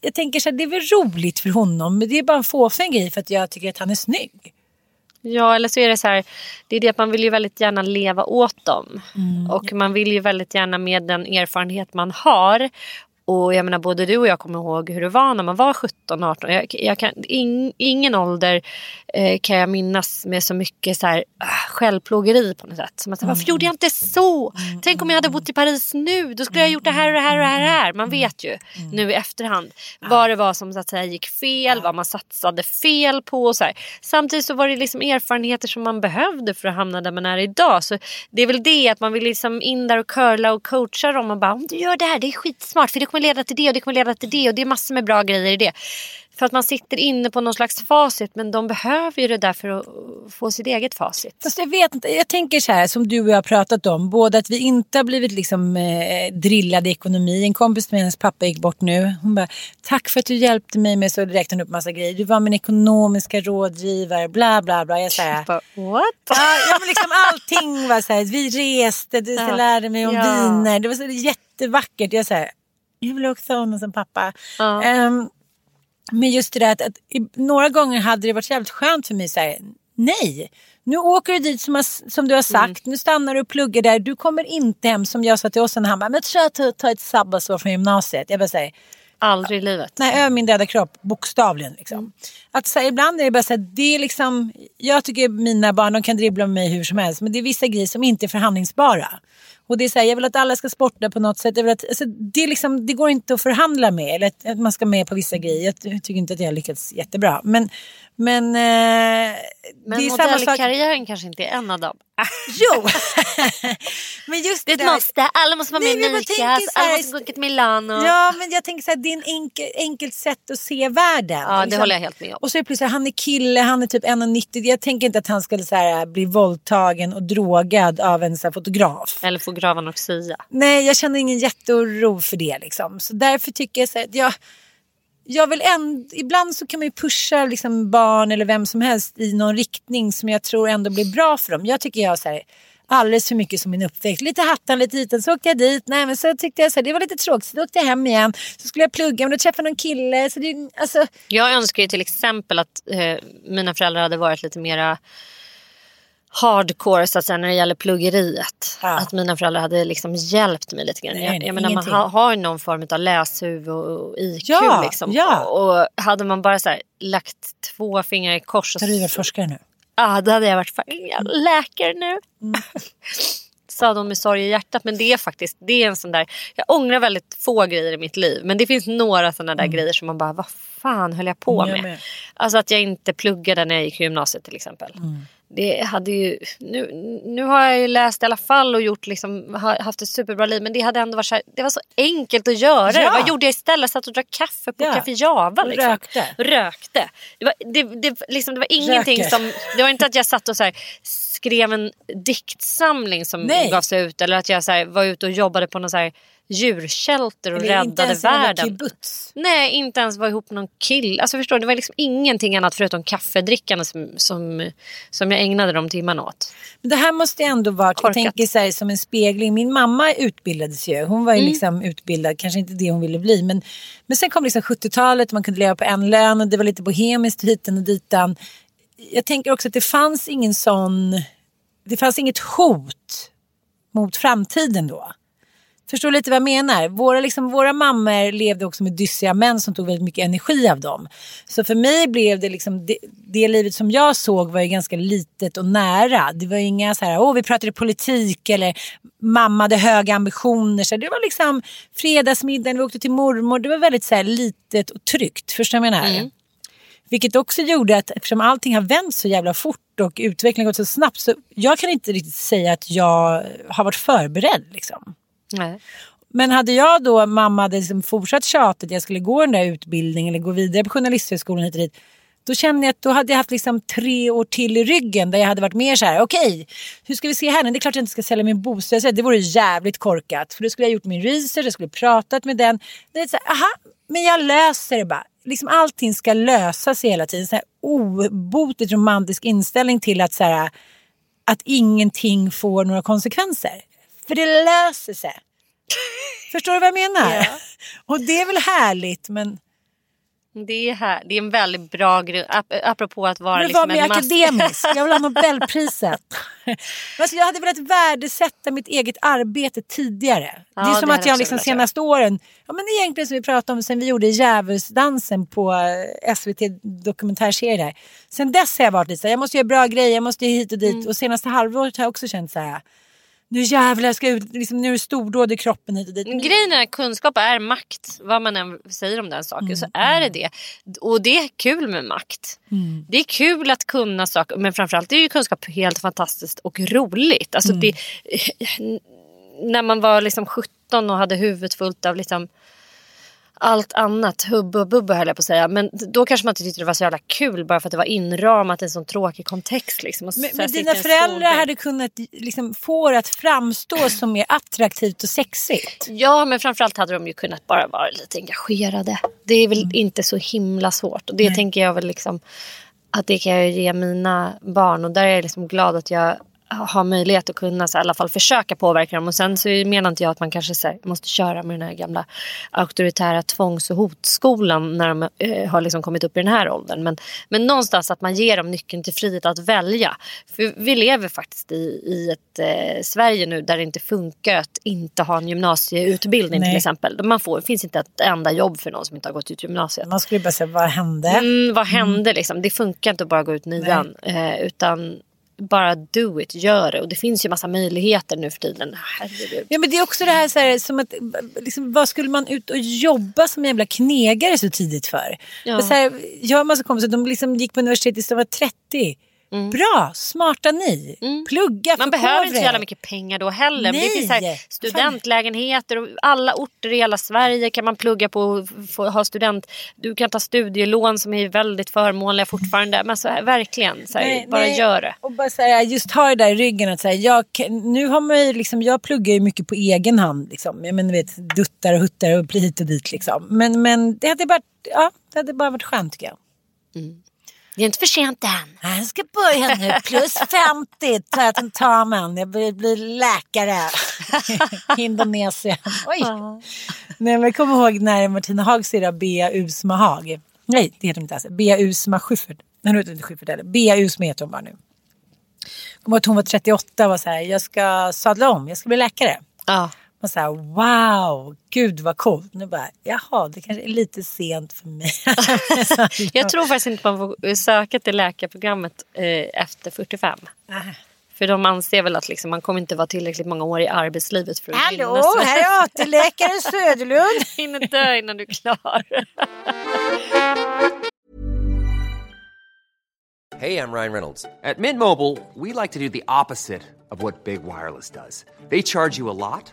jag tänker så här, det är väl roligt för honom men det är bara en fåfäng grej för att jag tycker att han är snygg. Ja, eller så är det så här, det är det att man vill ju väldigt gärna leva åt dem. Mm. Och man vill ju väldigt gärna med den erfarenhet man har. Och jag menar både du och jag kommer ihåg hur det var när man var 17, 18. Jag, jag kan, in, ingen ålder eh, kan jag minnas med så mycket så här, äh, självplågeri på något sätt. Som att, Varför gjorde jag inte så? Tänk om jag hade bott i Paris nu. Då skulle jag ha gjort det här och det här och det här. Och det här. Man vet ju nu i efterhand vad det var som så att säga, gick fel, vad man satsade fel på. Så här. Samtidigt så var det liksom erfarenheter som man behövde för att hamna där man är idag. Så det är väl det att man vill liksom in där och curla och coacha dem och bara om du gör det här, det är skitsmart för det kommer leda till det och det kommer leda till det och det är massor med bra grejer i det. För att man sitter inne på någon slags facit men de behöver ju det där för att få sitt eget facit. Fast jag vet inte, jag tänker så här som du och jag har pratat om. Både att vi inte har blivit liksom eh, drillade i ekonomi. En kompis med hennes pappa gick bort nu. Hon bara, tack för att du hjälpte mig med så räknade upp massa grejer. Du var min ekonomiska rådgivare, bla bla bla. Jag säger, What? Ja, ja men liksom allting var så här, vi reste, du Ja. lärde mig om Ja. viner. Det var så jättevackert. Jag säger, jag vill också ha honom som pappa. Ja. Ehm, men just det där att, att i, några gånger hade det varit jävligt skönt för mig så här, nej. Nu åker du dit som, har, som du har sagt, nu stannar du och pluggar där. Du kommer inte hem som jag sa till oss när han bara, men att jag tar ett sabbatsår från gymnasiet. Jag bara säger, Aldrig i livet. Nej, över min döda kropp, bokstavligen. Liksom. Att, så här, ibland är det bara så här, det är liksom, jag tycker mina barn de kan dribbla med mig hur som helst men det är vissa grejer som inte är förhandlingsbara. Och det är så här, jag vill att alla ska sporta på något sätt. Jag vill att, alltså, det, är liksom, det går inte att förhandla med eller att, att man ska med på vissa grejer. Jag ty- tycker inte att jag har lyckats jättebra. Men, men, eh, Men det är samma sak. modellkarriären kanske inte är en av dem. Jo! men just Det är där- ett måste. Alla måste vara med i här- Alla måste gå till Milano. Ja, men jag tänker så här, det är en enkel, enkelt sätt att se världen. Ja, det Liksom. håller jag helt med om. Och så är det plötsligt, han är kille, han är typ 1,90. Jag tänker inte att han skulle så här, bli våldtagen och drogad av en så här, fotograf. Eller få grav anorexia. Nej, jag känner ingen jätteoro för det. Liksom. Så därför tycker jag så här, att jag, jag vill änd- ibland så kan man ju pusha liksom, barn eller vem som helst i någon riktning som jag tror ändå blir bra för dem. Jag tycker jag så här, alldeles för mycket som min uppväxt. Lite hattan, lite hiten, så åkte jag dit. Nej, men så tyckte jag så här, det var lite tråkigt, så då åkte jag hem igen. Så skulle jag plugga, men då träffade jag någon kille. Så det, alltså, Jag önskar ju till exempel att eh, mina föräldrar hade varit lite mera hardcore så att säga, när det gäller pluggeriet. Ja. Att mina föräldrar hade liksom hjälpt mig lite grann. Nej, jag, jag menar, man ha, har någon form av läshuvud och, och IQ. Ja, liksom. ja. Och hade man bara så här, lagt två fingrar i kors. Och har du varit forskare nu? Ja, då hade jag varit jävla läkare nu. Mm. Sa de med sorg i hjärtat. Men det är faktiskt det är en sån där. Jag ångrar väldigt få grejer i mitt liv. Men det finns några såna där grejer som man bara, vad fan höll jag på Mm, jag med? med. Alltså att jag inte pluggade när jag gick i gymnasiet till exempel. Mm. Det hade ju, nu, nu har jag ju läst i alla fall och gjort liksom, haft ett superbra liv. Men det hade ändå varit så här, det var så enkelt att göra. Ja. Vad gjorde jag istället? Satt och drack kaffe på Ja. Café Java. Liksom. rökte. Rökte. Det var, det, det, liksom, det var ingenting Röker. som... Det var inte att jag satt och så här, skrev en diktsamling som Nej. gavs ut. Eller att jag så här, var ute och jobbade på någon så här, djurshelter och inte räddade världen. Nej, inte ens var ihop någon kille. Alltså förstår du, det var liksom ingenting annat förutom kaffedrickande som, som, som jag ägnade de timmarna åt. Men det här måste ändå vara, jag tänker så här, som en spegling. Min mamma utbildades ju. Hon var ju liksom utbildad, kanske inte det hon ville bli. Men, men sen kom liksom 70-talet, man kunde leva på en lön och det var lite bohemiskt hiten och ditan. Jag tänker också att det fanns ingen sån, det fanns inget hot mot framtiden då. Förstår lite vad jag menar? Våra, liksom, våra mammor levde också med dyssiga män som tog väldigt mycket energi av dem. Så för mig blev det liksom, det, det livet som jag såg var ju ganska litet och nära. Det var inga så här, åh vi pratade politik eller mamma hade höga ambitioner. Så det var liksom fredagsmiddagen, vi åkte till mormor. Det var väldigt så här litet och tryggt. Förstår du vad jag menar? Vilket också gjorde att eftersom allting har vänt så jävla fort och utvecklingen gått så snabbt så jag kan inte riktigt säga att jag har varit förberedd. Liksom. Nej. Men hade jag då, mamma hade liksom fortsatt tjatet, att jag skulle gå den där utbildningen eller gå vidare på journalisthögskolan hit och dit. Då kände jag att då hade jag haft liksom tre år till i ryggen där jag hade varit mer så här, okej, okay, hur ska vi se här nu? Det är klart jag inte ska sälja min bostad. Det vore jävligt korkat. För då skulle jag gjort min research, jag skulle pratat med den. Det är så här, aha, men jag löser det bara. Liksom allting ska lösa sig hela tiden. Så här obotligt romantisk inställning till att, så här, att ingenting får några konsekvenser. För det löser sig. Förstår du vad jag menar? Ja. Och det är väl härligt men... Det är, här, det är en väldigt bra grund, apropå att vara men liksom en akademisk, jag vill ha Nobelpriset. alltså, jag hade velat värdesätta mitt eget arbete tidigare. Ja, det är som det att jag liksom senaste åren, ja men egentligen som vi pratade om sen vi gjorde Djävulsdansen på eh, SVT dokumentärserie där. Sen dess har jag varit lite jag måste göra bra grejer, jag måste hit och dit. Mm. Och senaste halvåret har jag också känt så här, nu jävlar ska ut, liksom, nu är det stordåd i kroppen hit och dit. Grejen är att kunskap är makt, vad man än säger om den saken mm. så är det det. Och det är kul med makt. Mm. Det är kul att kunna saker men framförallt är ju kunskap helt fantastiskt och roligt. Alltså mm. det, när man var liksom 17 och hade huvudet fullt av liksom allt annat, hubb och bubba höll jag på att säga. Men då kanske man inte tyckte det var så jävla kul bara för att det var inramat i en sån tråkig kontext. Liksom. Men, men dina föräldrar hade kunnat liksom, få det att framstå som mer attraktivt och sexigt? Ja, men framförallt hade de ju kunnat bara vara lite engagerade. Det är väl mm. inte så himla svårt. Och det Nej. tänker jag väl liksom att det kan jag ge mina barn. Och där är jag liksom glad att jag ha möjlighet att kunna så, i alla fall försöka påverka dem. Och sen så menar inte jag att man kanske så, måste köra med den här gamla auktoritära tvångs och hotskolan när de eh, har liksom kommit upp i den här åldern. Men, men någonstans att man ger dem nyckeln till frihet att välja. För vi lever faktiskt i, i ett eh, Sverige nu där det inte funkar att inte ha en gymnasieutbildning Nej. till exempel. Man får, det finns inte ett enda jobb för någon som inte har gått ut gymnasiet. Man skulle bara säga, vad hände? Mm, vad hände mm. liksom? Det funkar inte att bara gå ut nian. Eh, utan bara do it, gör det. Och det finns ju massa möjligheter nu för tiden. Herregud. Ja men det är också det här, så här, som att, liksom, vad skulle man ut och jobba som jävla knegare så tidigt för? Ja. så här, jag har massa kompisar, de liksom gick på universitetet tills de var 30. Mm. Bra, smarta ni. Mm. Plugga, Man behöver inte så jävla mycket pengar då heller. Nej. Det finns här studentlägenheter och alla orter i hela Sverige kan man plugga på och få, ha student. Du kan ta studielån som är väldigt förmånliga fortfarande. Men så här, verkligen, så här, nej, bara nej. gör det. Och bara så här, just ha det där i ryggen att så jag, nu har man ju liksom, jag pluggar ju mycket på egen hand. Liksom. Jag menar, vet, duttar och huttar och hit och dit liksom. Men, men det, hade bara, ja, det hade bara varit skönt tycker jag. Mm. Det är inte för sent än. Jag ska börja nu. Plus 50 tar jag tentamen. Jag blir, blir läkare. Indonesien. Oj. Ja. Nej, men kom ihåg när Martina Haag syrra Bea Usma Haag. Nej, det heter hon inte alls. Bea Usma Schyffert. Nej, hon heter inte Schyffert heller. Bea Usma heter hon bara nu. Kom ihåg att hon var 38 och var så här, jag ska sadla om, jag ska bli läkare. Ja. Man så här, wow, gud vad coolt. Nu bara, jaha, det kanske är lite sent för mig. jag tror faktiskt inte man får söka till läkarprogrammet eh, efter 45. Äh. För de anser väl att liksom, man kommer inte vara tillräckligt många år i arbetslivet för att Hallå, här är AT-läkaren Söderlund. Hinner dö innan du är klar. Hej, jag Ryan Reynolds. På Mint Mobile, we like to do the opposite of what Big Wireless does. They charge you a lot.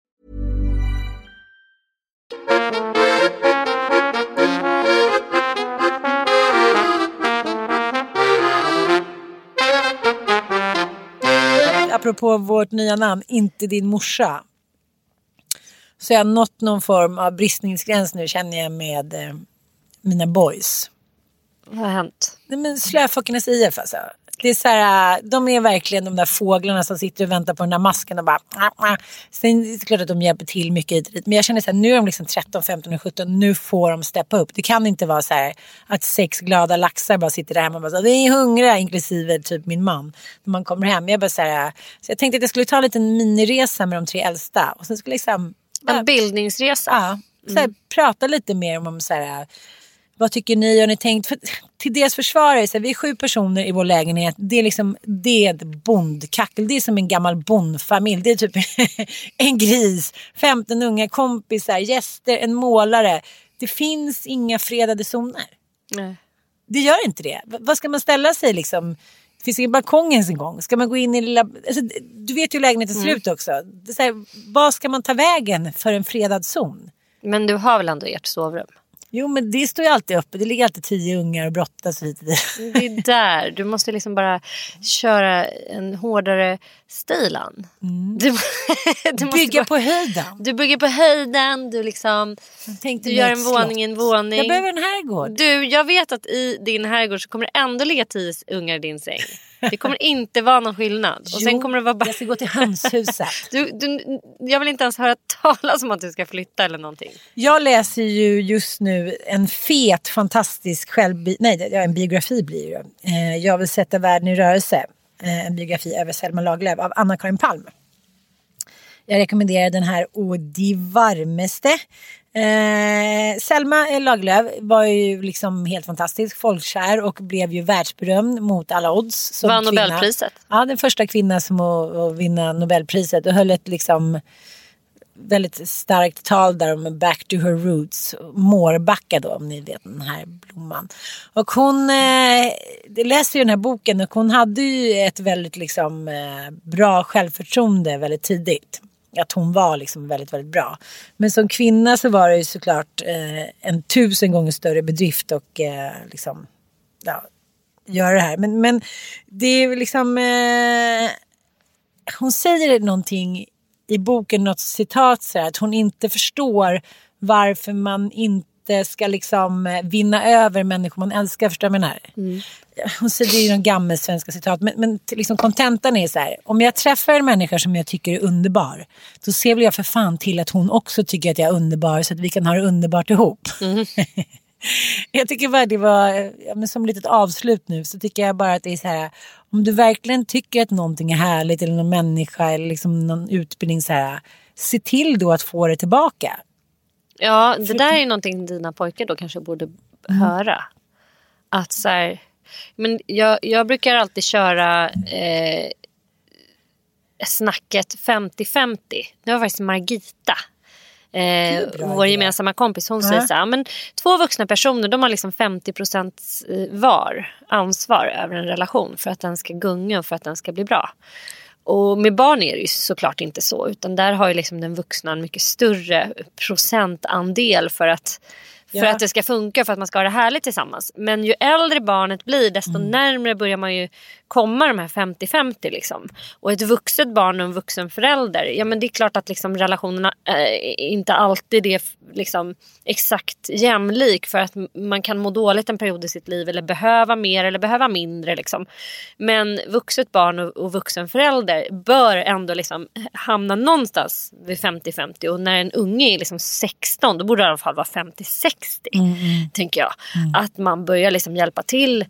Apropå vårt nya namn, Inte din morsa. Så jag har nått någon form av bristningsgräns nu känner jag med eh, mina boys. Vad har hänt? Nej men Slöfockernas IF alltså. Det är så här, de är verkligen de där fåglarna som sitter och väntar på den där masken och bara... Sen är det klart att de hjälper till mycket hit och dit. Men jag känner så här, nu är de liksom 13, 15 och 17. Nu får de steppa upp. Det kan inte vara så här att sex glada laxar bara sitter där hemma och bara så, vi är hungriga, inklusive typ min man. När man kommer hem. Jag bara så här, så jag tänkte att jag skulle ta en liten miniresa med de tre äldsta. Och sen skulle liksom... En bildningsresa. Ja, så här, prata lite mer om, om så här, vad tycker ni? Har ni tänkt? För, till deras försvar är det så här, vi är sju personer i vår lägenhet. Det är liksom det är ett bondkackel. Det är som en gammal bondfamilj. Det är typ en gris, 15 unga kompisar, gäster, en målare. Det finns inga fredade zoner. Nej. Det gör inte det. V- vad ska man ställa sig liksom? Det finns ingen balkong ens en gång. Ska man gå in i lilla... Alltså, du vet ju hur lägenheten ser ut också. Det är så här, vad ska man ta vägen för en fredad zon? Men du har väl ändå ert sovrum? Jo men det står ju alltid uppe. Det ligger alltid tio ungar och brottas lite. Det är där. Du måste liksom bara köra en hårdare stilan. Du, du måste Bygga bara- på höjden. Du bygger på höjden, du liksom... Du gör en våning i en våning. Jag behöver en herrgård. Du, jag vet att i din herrgård så kommer det ändå ligga tio ungar i din säng. Det kommer inte vara någon skillnad. Och sen Jo, kommer det vara bara... Jag ska gå till hönshuset. Du, du, jag vill inte ens höra talas om att du ska flytta eller någonting. Jag läser ju just nu en fet, fantastisk självbi... Nej, en biografi blir det. Eh, jag vill sätta världen i rörelse. Eh, en biografi över Selma Lagerlöf av Anna-Karin Palm. Jag rekommenderar den här å de varmeste. Eh, Selma Lagerlöf var ju liksom helt fantastisk, folkkär och blev ju världsberömd mot alla odds. Som Vann kvinna. Nobelpriset. Ja, den första kvinnan som att, att vinna Nobelpriset och höll ett liksom väldigt starkt tal där om back to her roots. Mårbacka då om ni vet den här blomman. Och hon eh, läste ju den här boken och hon hade ju ett väldigt liksom eh, bra självförtroende väldigt tidigt. Att hon var liksom väldigt, väldigt bra. Men som kvinna så var det ju såklart eh, en tusen gånger större bedrift och eh, liksom ja, göra det här. Men, men det är liksom eh, hon säger någonting i boken, något citat så här, att hon inte förstår varför man inte ska liksom eh, vinna över människor man älskar. Förstår du vad jag menar? Hon säger det är ju någon gammal svenska citat. Men, men liksom kontentan är så här. Om jag träffar en människa som jag tycker är underbar. Då ser väl jag för fan till att hon också tycker att jag är underbar. Så att vi kan ha det underbart ihop. Jag tycker bara det var, ja, men som litet avslut nu, så tycker jag bara att det är så här. Om du verkligen tycker att någonting är härligt eller någon människa eller liksom någon utbildning så här. Se till då att få det tillbaka. Ja, det där är någonting dina pojkar då kanske borde höra. Att så här, men jag, jag brukar alltid köra eh, snacket 50-50. Det var faktiskt Margita. Eh, vår gemensamma kompis hon Ja. säger så här, men två vuxna personer de har liksom 50% var ansvar över en relation för att den ska gunga och för att den ska bli bra. Och med barn är det ju såklart inte så utan där har ju liksom den vuxna en mycket större procentandel för att för Ja. att det ska funka, för att man ska ha det härligt tillsammans. Men ju äldre barnet blir desto Mm. närmare börjar man ju komma de här 50-50 liksom. Och ett vuxet barn och en vuxen förälder. Ja men det är klart att liksom relationerna eh, inte alltid är liksom exakt jämlik. För att man kan må dåligt en period i sitt liv. Eller behöva mer eller behöva mindre liksom. Men vuxet barn och, och vuxen förälder bör ändå liksom hamna någonstans vid 50-50. Och när en unge är liksom 16 då borde det i alla fall vara 50-60. Tänker jag. Att man börjar liksom hjälpa till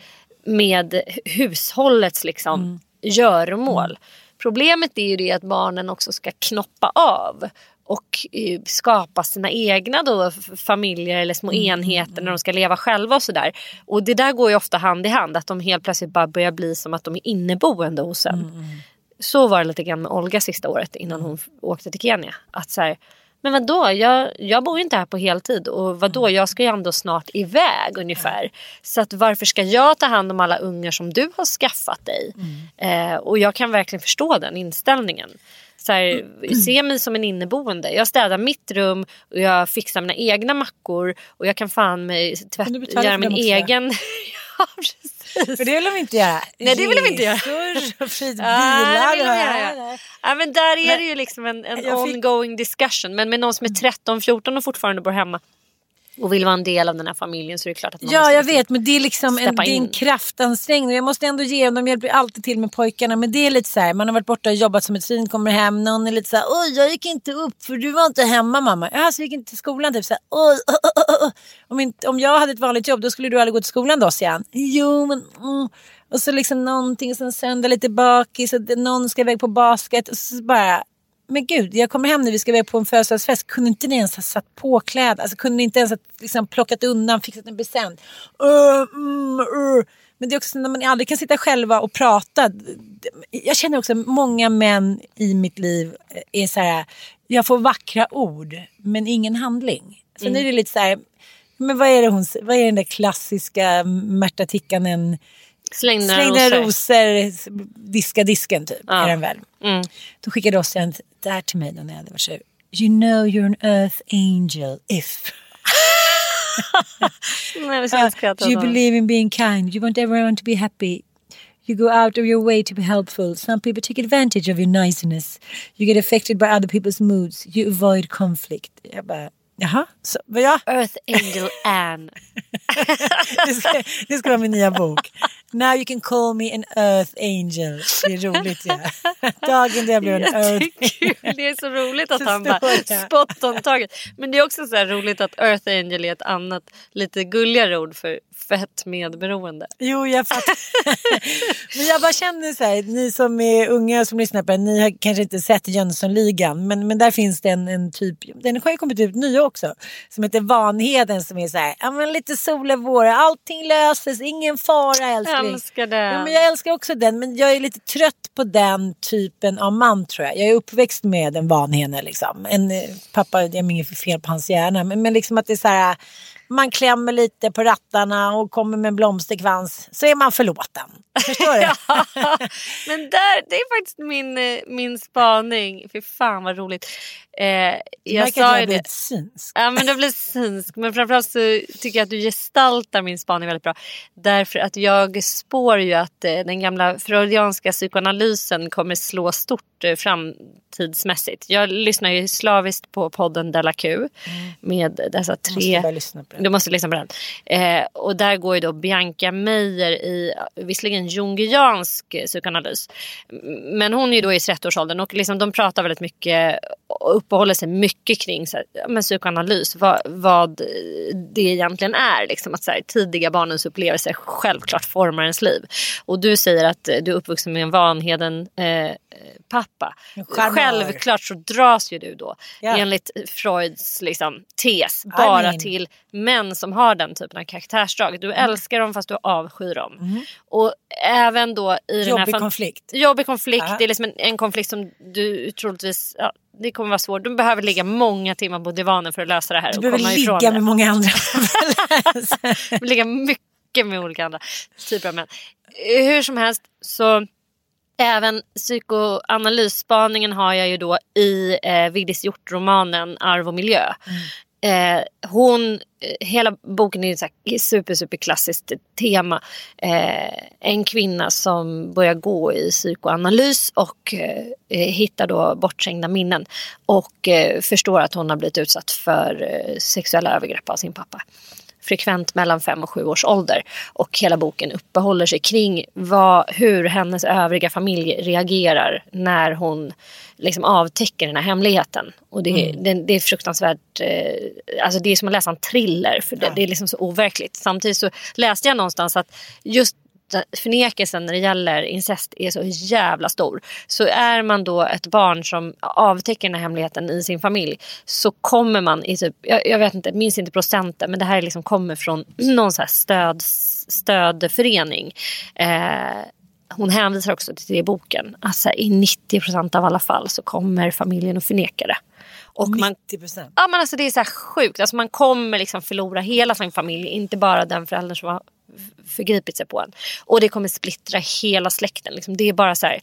med hushållets liksom göromål. Problemet är ju det att barnen också ska knoppa av och eh, skapa sina egna då, familjer eller små enheter när de ska leva själva och sådär. Och det där går ju ofta hand i hand att de helt plötsligt bara börjar bli som att de är inneboende hos en. Så var det lite grann med Olga sista året innan hon åkte till Kenya. Att så här, men vadå, jag, jag bor ju inte här på heltid och vadå, jag ska ju ändå snart iväg ungefär. Så att varför ska jag ta hand om alla ungar som du har skaffat dig? Eh, och jag kan verkligen förstå den inställningen. Så här, Se mig som en inneboende. Jag städar mitt rum och jag fixar mina egna mackor och jag kan fan mig tvätt, göra min egen... ja, precis. För det vill de inte göra. Nej, det vill de inte göra. Resor och Ja, bilar. göra. Ja, men där är Men- det ju liksom en, en Jag fick- ongoing discussion. Men med någon som är 13-14 och fortfarande bor hemma och vill vara en del av den här familjen så är det klart att man Ja, jag liksom- vet, men det är liksom en, det är en in. kraftansträngning. Jag måste ändå ge dem, de hjälper alltid till med pojkarna. Men det är lite så här, man har varit borta och jobbat som ett svin, kommer hem, någon är lite så här, oj jag gick inte upp för du var inte hemma mamma. Ja, så jag gick inte till skolan typ så här, oj, oj, oj, oj. Om, inte, om jag hade ett vanligt jobb då skulle du aldrig gå till skolan då, säger han. Jo, men mm. Och så liksom någonting, och sen söndag lite bakis och någon ska iväg på basket. Och så bara, men gud, jag kommer hem när vi ska iväg på en födelsedagsfest. Kunde inte ni ens ha satt på kläder? Alltså kunde ni inte ens ha liksom, plockat undan, fixat en present? Uh, mm, uh. Men det är också när man aldrig kan sitta själva och prata. Jag känner också att många män i mitt liv är så här, jag får vackra ord men ingen handling. Sen är det lite så här, men vad är det hon, vad är den där klassiska Märta Tikkanen Släng några rosor. rosor, diska disken typ. Ja. Är den väl. Mm. Då skickade Ossian det här till mig då när jag hade varit så You know you're an earth angel if Nej, skratta you believe in being kind. You want everyone to be happy. You go out of your way to be helpful. Some people take advantage of your niceness. You get affected by other people's moods. You avoid conflict. Jag bara, jaha, så, jag? Earth Angel Anne. Det ska, det ska vara min nya bok. Now you can call me an earth angel. Det är roligt ja. Dagen då jag blev en earth Jättekul. Det är så roligt att han bara spot on target. Men det är också så roligt att Earth Angel är ett annat lite gulligare ord för fett medberoende. Jo, jag fattar. men jag bara känner så här, ni som är unga som lyssnar på det, ni har kanske inte sett Jönssonligan, men, men där finns det en, en typ, den har ju kommit ut nya också, som heter Vanheden som är så här, ja men lite sol och vår, allting löses, ingen fara älskling. Jag älskar det. Ja, men jag älskar också den, men jag är lite trött på den typen av man tror jag. Jag är uppväxt med en vanhene liksom. En eh, pappa, det är inget fel på hans hjärna, men, men liksom att det är så här, man klämmer lite på rattarna och kommer med en blomsterkrans så är man förlåten. Förstår du? Ja, men där, det är faktiskt min, eh, min spaning. Fy fan vad roligt. Eh, Jag sa jag ju det. synsk. Ja men det blir synsk. Men framförallt så tycker jag att du gestaltar min spaning väldigt bra. Därför att jag spår ju att eh, den gamla freudianska psykoanalysen kommer slå stort eh, framtidsmässigt. Jag lyssnar ju slaviskt på podden Della Q. Med dessa måste tre börja lyssna på du den. måste lyssna på den. Eh, och där går ju då Bianca Meijer i visserligen jungiansk psykoanalys. Men hon är ju då i 30-årsåldern och liksom de pratar väldigt mycket uppehåller sig mycket kring så här, men psykoanalys. Vad, vad det egentligen är. Liksom, att så här, tidiga barnens upplevelser självklart formar ens liv. Och du säger att du är uppvuxen med en Vanheden eh, pappa. En charmör. Självklart så dras ju du då Ja. enligt Freuds liksom, tes bara mean. till män som har den typen av karaktärsdrag. Du Mm. älskar dem fast du avskyr dem. Och även då i den här Jobbig konflikt. Jobbig konflikt. Ja. Det är liksom en, en konflikt som du troligtvis... Ja, det kommer vara svårt. Du behöver ligga många timmar på divanen för att lösa det här. Du och behöver komma ligga det. med många andra. ligga mycket med olika andra typer av män. Hur som helst så även psykoanalysspaningen har jag ju då i eh, Vigdis Hjorth-romanen Arv och miljö. Eh, hon, eh, hela boken är ett super, super klassiskt tema. Eh, en kvinna som börjar gå i psykoanalys och eh, eh hittar då bortträngda minnen. Och eh, förstår att hon har blivit utsatt för sexuella övergrepp av sin pappa frekvent mellan fem och sju års ålder. Och hela boken uppehåller sig kring vad, hur hennes övriga familj reagerar när hon liksom avtäcker den här hemligheten. Och det, mm. det, det är fruktansvärt, eh, alltså det är som att läsa en thriller för det, ja. det är liksom så overkligt. Samtidigt så läste jag någonstans att just förnekelsen när det gäller incest är så jävla stor. Så är man då ett barn som avtäcker den här hemligheten i sin familj så kommer man i typ, jag, jag vet inte, minns inte procenten men det här liksom kommer från någon så stöd, stödförening. Eh, hon hänvisar också till det i boken. Alltså, I 90 procent av alla fall så kommer familjen att förneka det. Och 90 procent? Ja men alltså det är så här sjukt. Alltså, man kommer liksom förlora hela sin familj. Inte bara den föräldern som har förgripit sig på en. Och det kommer splittra hela släkten. Liksom. Det är bara så här.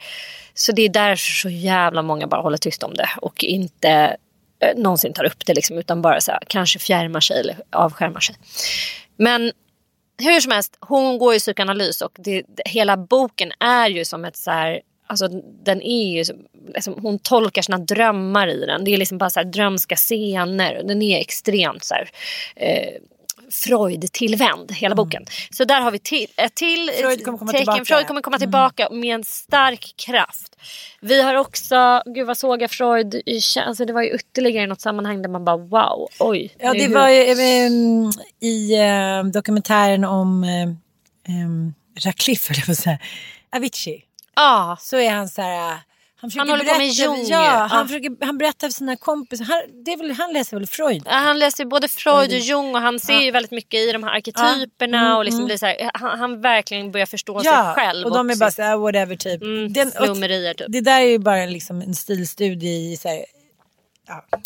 Så det är därför så jävla många bara håller tyst om det. Och inte eh, någonsin tar upp det. Liksom, utan bara så här, kanske fjärmar sig eller avskärmar sig. Men hur som helst, hon går i psykoanalys och det, hela boken är ju som ett så här, Alltså den är ju, liksom, hon tolkar sina drömmar i den. Det är liksom bara så här drömska scener. Den är extremt så här, eh, Freud-tillvänd, hela mm. boken. Så där har vi till, ett till Freud kommer komma tecken. Tillbaka. Freud kommer komma mm. tillbaka mm. med en stark kraft. Vi har också, gud vad såg jag Freud, alltså det var ju ytterligare något sammanhang där man bara wow, oj. Ja det var ju um, i uh, dokumentären om um, Radcliffe, eller vad säga, Avicii. Ja. Ah. Så är han så här han, han håller på med Jung. Ja, han, ja. Försöker, han berättar för sina kompisar. Han, det är väl, han läser väl Freud? Ja, han läser både Freud och Jung och han ser ju väldigt mycket i de här arketyperna. Ja. Mm, och liksom mm. blir så här, han, han, verkligen börjar förstå sig själv. och de är bara så här, whatever typ. Mm, Den, typ. Det där är ju bara liksom en stilstudie i så här,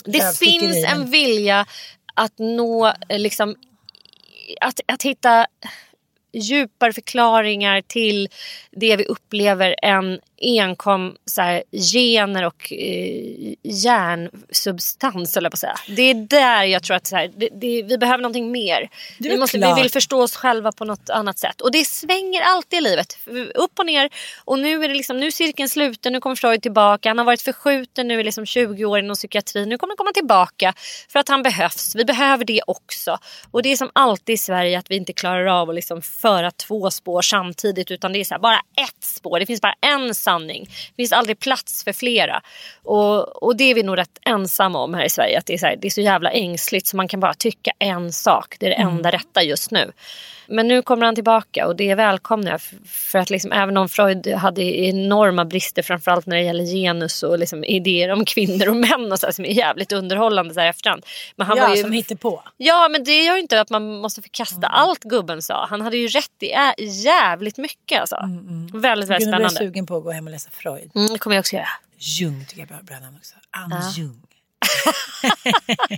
Det finns en vilja att nå, liksom, att, att hitta djupare förklaringar till det vi upplever än enkom så här, gener och eh, järnsubstans, eller på att säga. Det är där jag tror att så här, det, det, vi behöver någonting mer. Vi, måste, vi vill förstå oss själva på något annat sätt. Och det svänger alltid i livet. Upp och ner. Och nu är det liksom, nu är cirkeln sluten, nu kommer Freud tillbaka. Han har varit förskjuten nu i liksom 20 år inom psykiatrin. Nu kommer han komma tillbaka för att han behövs. Vi behöver det också. Och det är som alltid i Sverige att vi inte klarar av att liksom föra två spår samtidigt. Utan det är så här, bara ett spår. Det finns bara en sanning. Det finns aldrig plats för flera. Och, och det är vi nog rätt ensamma om här i Sverige. Att det är, så här, det är så jävla ängsligt så man kan bara tycka en sak. Det är det mm. enda rätta just nu. Men nu kommer han tillbaka och det välkomnar jag. För att liksom, även om Freud hade enorma brister framförallt när det gäller genus och liksom idéer om kvinnor och män och så här, som är jävligt underhållande så här efterhand. Men han ja, var ju, som hittar på. Ja men det gör ju inte att man måste förkasta mm. allt gubben sa. Han hade ju rätt i jävligt mycket alltså. Mm, mm. Väldigt, väldigt spännande. Jag sugen på att gå hem och läsa Freud. Mm, det kommer jag också göra. Jung tycker jag är bra namn också. Ann ja. Jung.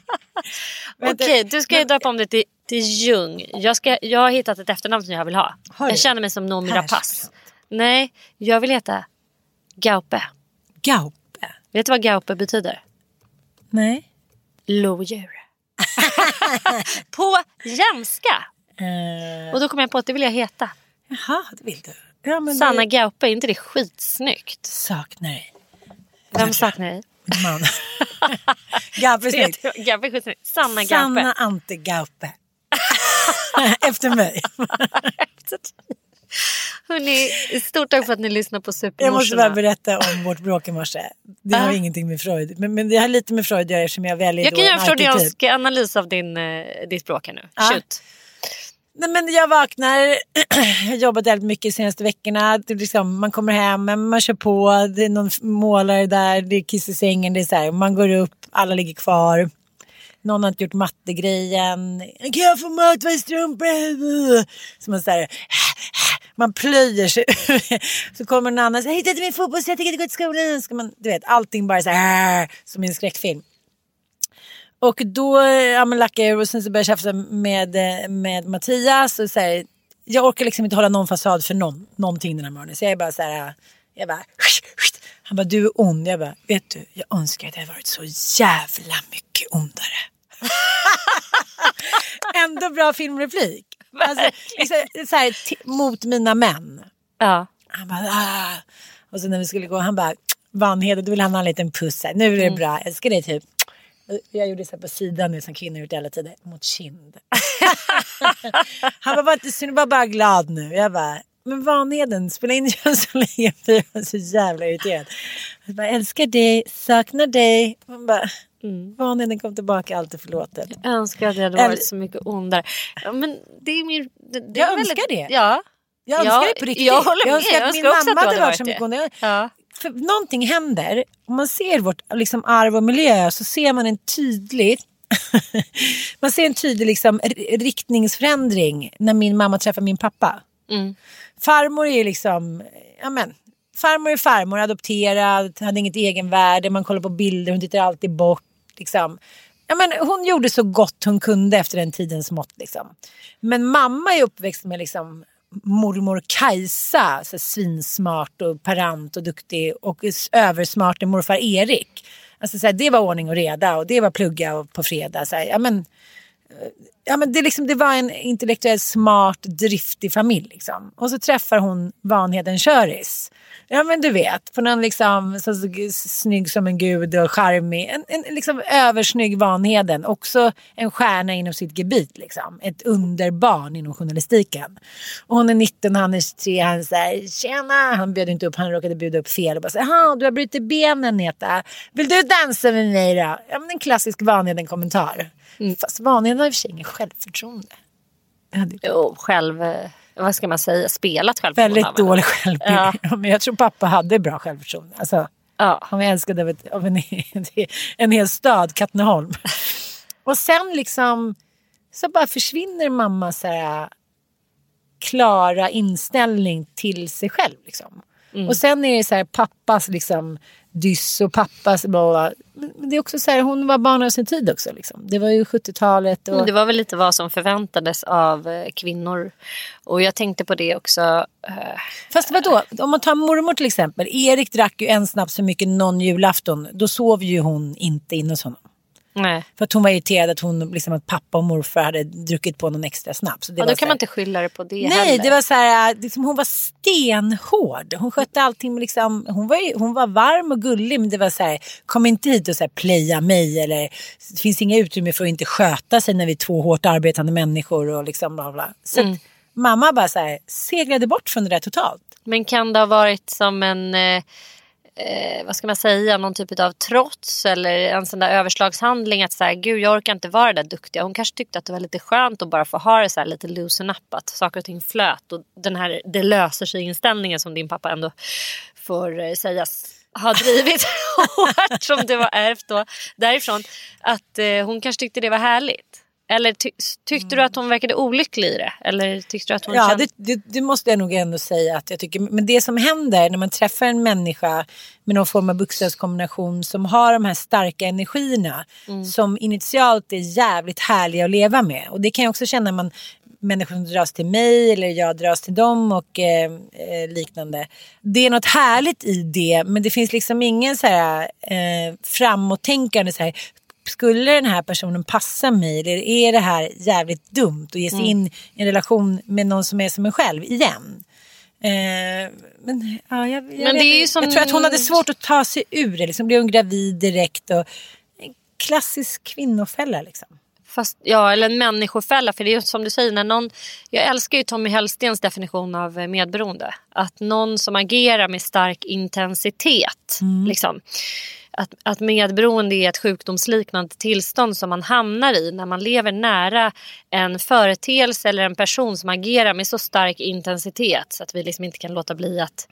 Okej, okay, du ska ju döpa om det till, till Jung. Jag, ska, jag har hittat ett efternamn som jag vill ha. Jag känner mig som Noomi Rapace. Nej, jag vill heta Gaupe. Gaupe? Vet du vad Gaupe betyder? Nej. Lodjur. på jämska. Uh... Och då kom jag på att det vill jag heta. Jaha, det vill du. Ja, Sanna det... Gaupe, är inte det skitsnyggt? Saknar dig. Vem saknar dig? Man. Gaupe är snyggt. Gaupe är skitsnyggt. Sanna Gaupe. Sanna Ante Gaupe. Efter mig. Hörrni, stort tack för att ni lyssnar på Supermorsorna. Jag måste bara berätta om vårt bråk i morse. Det har uh. ingenting med Freud men, men det har lite med Freud att göra eftersom jag väljer Jag kan göra en freudiansk analys av din, uh, ditt språk här nu. Uh. Shoot. Nej, men jag vaknar, jag har jobbat väldigt mycket de senaste veckorna. Det liksom, man kommer hem, man kör på, det är någon målare där, det är kiss i sängen, det är så här, man går upp, alla ligger kvar. Någon har inte gjort mattegrejen. Kan jag få mat strumpor? Så man, så här, man plöjer sig. så kommer någon annan och säger, hittade min fotbollssätt, jag tänker inte gå till skolan. Så man, du vet, allting bara så här, som i en skräckfilm. Och då ja, men lackade jag och sen så började jag tjafsa med, med Mattias. Och så här, jag orkar liksom inte hålla någon fasad för någon, någonting den här morgonen. Så jag är bara så här, jag bara, han bara du är ond. Jag bara, vet du, jag önskar att jag varit så jävla mycket ondare. Ändå bra filmreplik. Alltså, liksom, så här, mot mina män. Ja. Han bara, ah. Och så när vi skulle gå, han bara, Vanheder, då vill han ha en liten puss här. Nu är Mm. det bra, jag älskar dig typ. Jag gjorde så här på sidan som kvinnor gjort i alla tider, mot kind. han var bara, så du var bara glad nu. Jag bara, men Vanheden, spela in Jönssonligan. Jag var så jävla irriterad. Jag bara, älskar dig, saknar dig. Man bara, Mm. Vanheden kom tillbaka, allt är förlåtet. Jag önskar att jag hade varit så mycket ondare. Ja, men det är min... Det, det Jag är väldigt- önskar det. Ja. Jag önskar Ja, det på riktigt. jag håller med. önskar Jag att min önskar också mamma att du hade hade varit så varit mycket det. ondare. Ja. För någonting händer, om man ser vårt liksom, arv och miljö så ser man en tydlig man ser en tydlig liksom, riktningsförändring när min mamma träffar min pappa. Mm. Farmor är liksom, ja men, farmor är farmor, adopterad, hade inget egenvärde, man kollar på bilder, hon tittar alltid bort. Liksom. Ja, men hon gjorde så gott hon kunde efter den tidens mått. Liksom. Men mamma är uppväxt med liksom, mormor Kajsa, så svinsmart och parant och duktig och översmart är morfar Erik. Alltså, så här, det var ordning och reda och det var plugga och på fredag. Så här, ja, men, ja, men det, liksom, det var en intellektuellt smart, driftig familj. Liksom. Och så träffar hon Vanheden Köris. Ja men du vet, på någon liksom så, så, snygg som en gud och charmig. En, en liksom översnygg Vanheden. Också en stjärna inom sitt gebit. Liksom. Ett underbarn inom journalistiken. Och hon är 19, han är 23. Han säger tjena. Han bjöd inte upp, han råkade bjuda upp fel. Och bara säger, jaha du har brutit benen Neta. Vill du dansa med mig då? Ja men en klassisk Vanheden-kommentar. Fast Vanheden har i och för sig ingen självförtroende. Jo, själv... eh, Vad ska man säga? Spelat självförtroende. väldigt dålig självbild. Ja. Men jag tror pappa hade bra självförtroende. Alltså, Ja. han var älskad av, ett, av en, en hel stad, Katrineholm. Och sen liksom så bara försvinner mamma så här, klara inställning till sig själv. Liksom. Mm. Och sen är det så här pappas liksom dyss och pappas bla. Men det är också så här, hon var barn av sin tid också. Liksom. Det var ju 70-talet. Och... Men Det var väl lite vad som förväntades av eh, kvinnor. Och jag tänkte på det också. eh, Fast vadå, om man tar mormor till exempel. Erik drack ju en snaps för mycket någon julafton. Då sov ju hon inte inne hos honom. Nej. För att hon var irriterad att, hon, liksom, att pappa och morfar hade druckit på någon extra snaps. Så Det var då kan här- man inte skylla det på det Nej, heller. det var så här, liksom, hon var stenhård. Hon skötte allting med liksom, hon var, hon var varm och gullig men det var så här, kom inte hit och så här, playa mig eller det finns inga utrymme för att inte sköta sig när vi är två hårt arbetande människor och liksom bla bla. Så Mm. att mamma bara så här, seglade bort från det där totalt. Men kan det ha varit som en, eh, eh, vad ska man säga, någon typ av trots eller en sån där överslagshandling att så här, gud jag orkar inte vara det där duktiga. Hon kanske tyckte att det var lite skönt att bara få ha det så här lite loosen up, att saker och ting flöt och den här det löser sig inställningen som din pappa ändå får eh, sägas ha drivit hårt som det var ärvt då därifrån. Att eh, hon kanske tyckte det var härligt. Eller ty- tyckte du att hon verkade olycklig i det? Eller tyckte du att hon Ja, kände... det, det, det måste jag nog ändå säga att jag tycker. Men det som händer när man träffar en människa med någon form av bokstavskombination som har de här starka energierna som initialt är jävligt härliga att leva med. Och det kan jag också känna när man människor som dras till mig eller jag dras till dem och eh, eh, liknande. Det är något härligt i det men det finns liksom ingen så här eh, framåttänkande så här skulle den här personen passa mig eller är det här jävligt dumt att ge sig in i en relation med någon som är som en själv igen? Eh, men ja, jag, jag, Men vet, som- jag tror att hon hade svårt att ta sig ur det. Liksom blev hon gravid direkt och en klassisk kvinnofälla liksom. Fast, ja, eller en människofälla. För det är som du säger, när någon, jag älskar ju Tommy Hellstens definition av eh, medberoende. Att någon som agerar med stark intensitet. Liksom, att, att medberoende är ett sjukdomsliknande tillstånd som man hamnar i när man lever nära en företeelse eller en person som agerar med så stark intensitet så att vi liksom inte kan låta bli att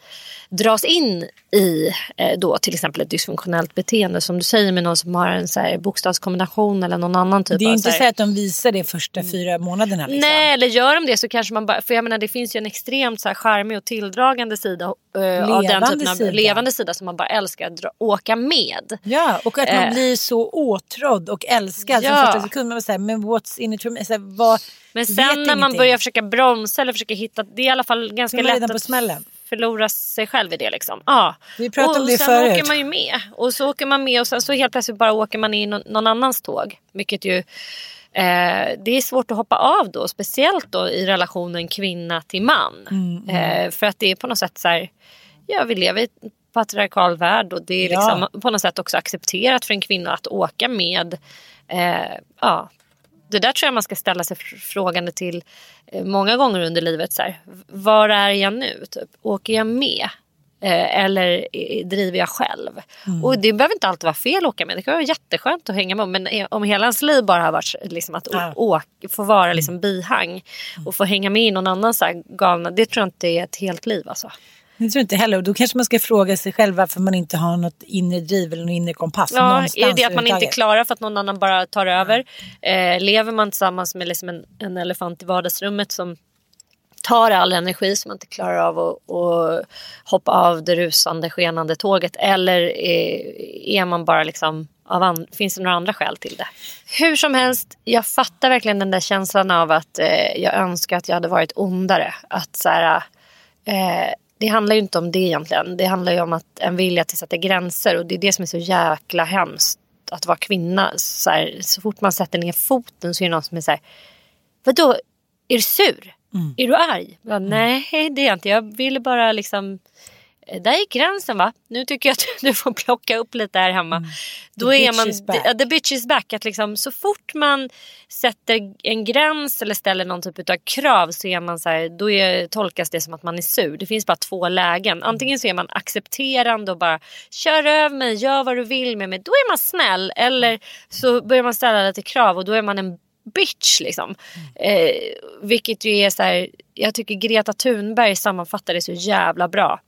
dras in i eh, då till exempel ett dysfunktionellt beteende som du säger med någon som har en så här, bokstavskombination eller någon annan typ Det är av inte så så här, att de visar det första fyra månaderna. Liksom. Nej, eller gör de det så kanske man bara... För jag menar det finns ju en extremt så här charmig och tilldragande sida eh, av den typen av sida. levande sida som man bara älskar att dra, åka med. Ja, och att man Eh. blir så åtrådd och älskad Ja. från första sekund. Man säger, men what's in it for me? Så här, vad, Men sen när man ingenting. börjar försöka bromsa eller försöka hitta... Det är i alla fall ganska man lätt att smällen. förlora sig själv i det liksom. Ja. Vi pratade och, om det sen förut. åker man ju med. Och så åker man med och sen så helt plötsligt bara åker man i någon, någon annans tåg. Vilket ju Eh, det är svårt att hoppa av då, speciellt då i relationen kvinna till man. Mm, Eh, för att det är på något sätt så här, ja vi lever i en patriarkal värld och det är Ja. liksom på något sätt också accepterat för en kvinna att åka med. Eh, ja. Det där tror jag man ska ställa sig fr- frågande till eh, många gånger under livet. Så här, var är jag nu? Typ, åker jag med? Eh, eller eh, driver jag själv? Och det behöver inte alltid vara fel att åka med. Det kan vara jätteskönt att hänga med. Men eh, om hela ens liv bara har varit liksom, att Ja. åka, få vara liksom, bihang och få hänga med i någon annan så här, galna. Det tror jag inte är ett helt liv. Alltså. Det tror jag inte heller. Och då kanske man ska fråga sig själv varför man inte har något inre driv eller någon inre kompass. Ja, någonstans är det att man inte är överhuvudtaget. klar för att någon annan bara tar över? Eh, lever man tillsammans med liksom en, en elefant i vardagsrummet som tar all energi som man inte klarar av att att hoppa av det rusande skenande tåget? Eller är, är man bara liksom av finns det några andra skäl till det? Hur som helst, jag fattar verkligen den där känslan av att eh, jag önskar att jag hade varit ondare. Att så här, eh, det handlar ju inte om det egentligen. Det handlar ju om att en vilja till att sätta gränser och det är det som är så jäkla hemskt att vara kvinna. Så, här, så fort man sätter ner foten så är det någon som är så här, vadå, är du sur? Är du arg? Ja, Nej, det är jag inte. Jag ville bara liksom eh, där gick gränsen va? Nu tycker jag att du får plocka upp lite här hemma. Då The är man, is back. ja, the bitch is back. Att liksom, så fort man sätter en gräns eller ställer någon typ av krav så är man så här, då är, tolkas det som att man är sur. Det finns bara två lägen. Antingen så är man accepterande och bara kör över mig, gör vad du vill med mig. Då är man snäll. Eller så börjar man ställa lite krav och då är man en bitch liksom. Eh, vilket ju är så här, jag tycker Greta Thunberg sammanfattar det så jävla bra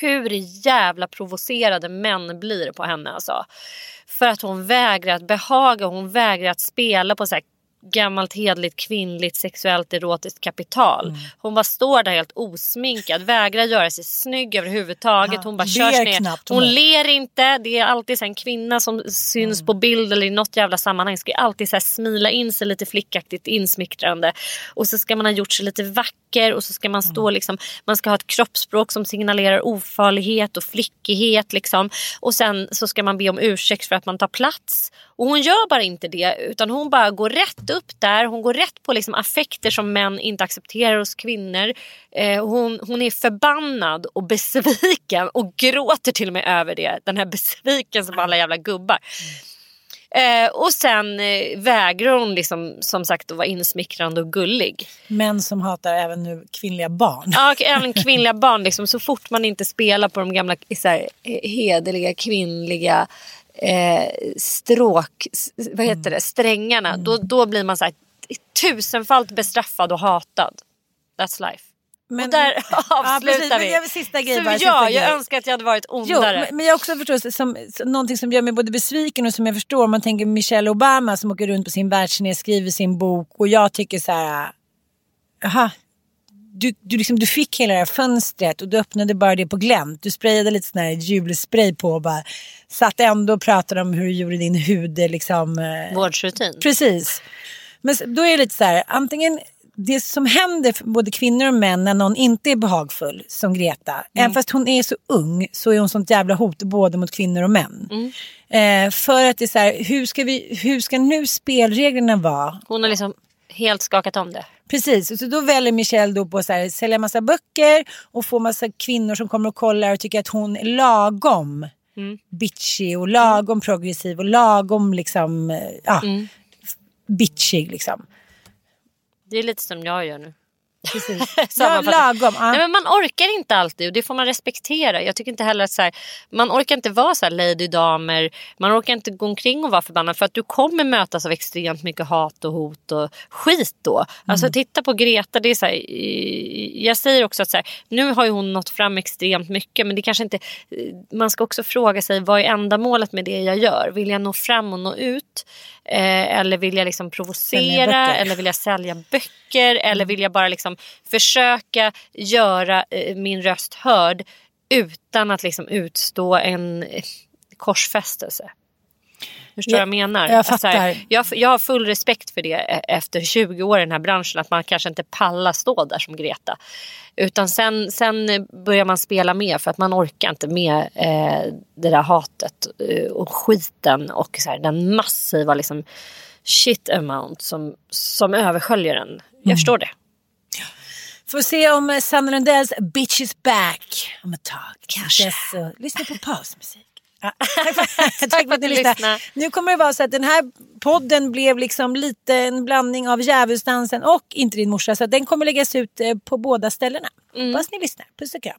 hur jävla provocerade män blir på henne. Alltså. För att hon vägrar att behaga, hon vägrar att spela på så här gammalt hedligt kvinnligt sexuellt erotiskt kapital. Mm. Hon bara står där helt osminkad, vägrar göra sig snygg överhuvudtaget. Hon bara körs ner. knappt, Hon hon. ler inte. Det är alltid så en kvinna som syns Mm. på bild eller i något jävla sammanhang ska alltid så smila in sig lite flickaktigt insmickrande. Och så ska man ha gjort sig lite vacker och så ska man Mm. stå liksom, man ska ha ett kroppsspråk som signalerar ofarlighet och flickighet liksom. Och sen så ska man be om ursäkt för att man tar plats. Och hon gör bara inte det utan hon bara går rätt upp där. Hon går rätt på liksom affekter som män inte accepterar hos kvinnor. Eh, hon, hon är förbannad och besviken och gråter till och med över det. Den här besvikelsen på alla jävla gubbar. Eh, och sen eh, vägrar hon liksom, som sagt att vara insmickrande och gullig. Män som hatar även nu kvinnliga barn. Ja, och även kvinnliga barn. Liksom, så fort man inte spelar på de gamla så här, eh, hederliga kvinnliga eh, stråk, vad heter det, strängarna. Då, då blir man så här, tusenfalt bestraffad och hatad. That's life. och där avslutar. Men vi. vill sista grej bara, ja, sista jag grej. önskar att jag hade varit Jo, ondare. men, men jag också förstår, som, som, någonting som gör mig både besviken och som jag förstår. Om man tänker Michelle Obama som åker runt på sin världsturné, skriver sin bok och jag tycker så här, jaha, du, du, liksom, du fick hela det här fönstret och du öppnade bara det på glänt. Du sprayade lite sån här julspray på och bara satt ändå och pratade om hur du gjorde din hud. Liksom, eh, Vårdsrutin. Precis. Men då är det lite så här, antingen det som händer för både kvinnor och män när någon inte är behagfull som Greta. Även fast hon är så ung så är hon sånt jävla hot både mot kvinnor och män. Eh, för att det är så här, hur ska, vi, hur ska nu spelreglerna vara? Hon har liksom helt skakat om det. Precis, så då väljer Michelle då på att så här, sälja massa böcker och få massa kvinnor som kommer och kollar och tycker att hon är lagom bitchy och lagom progressiv och lagom liksom, eh, ja, bitchig liksom. Det är lite som jag gör nu. Precis. lagom. Ja. Nej, men man orkar inte alltid och det får man respektera. Jag tycker inte heller att så här, man orkar inte vara så här lady damer. Man orkar inte gå omkring och vara förbannad för att du kommer mötas av extremt mycket hat och hot och skit då. Alltså titta på Greta. Det är så här, jag säger också att så här, nu har ju hon nått fram extremt mycket men det kanske inte. Man ska också fråga sig vad är ändamålet med det jag gör? Vill jag nå fram och nå ut? Eh, eller vill jag liksom provocera? Eller vill jag sälja böcker? Eller vill jag bara liksom försöka göra eh, min röst hörd utan att liksom utstå en eh, korsfästelse? Förstår du Ja, vad jag menar? jag Alltså, fattar. jag, jag har full respekt för det e- efter 20 år i den här branschen. Att man kanske inte pallar stå där som Greta. Utan sen, sen börjar man spela med för att man orkar inte med eh, det där hatet eh, och skiten och så här, den massiva liksom, shit amount som, som översköljer en. Jag Mm. förstår det. Får se om eh, Sanna Lundells Bitch is back om ett tag. Kanske. Dess, lyssna på pausmusik. Ja, tack, för, att ni Lyssna. lyssnade. Nu kommer det vara så att den här podden blev liksom lite en blandning av Djävulsdansen och Inte din morsa. Så den kommer läggas ut eh, på båda ställena. Hoppas ni lyssnar. Puss och kram.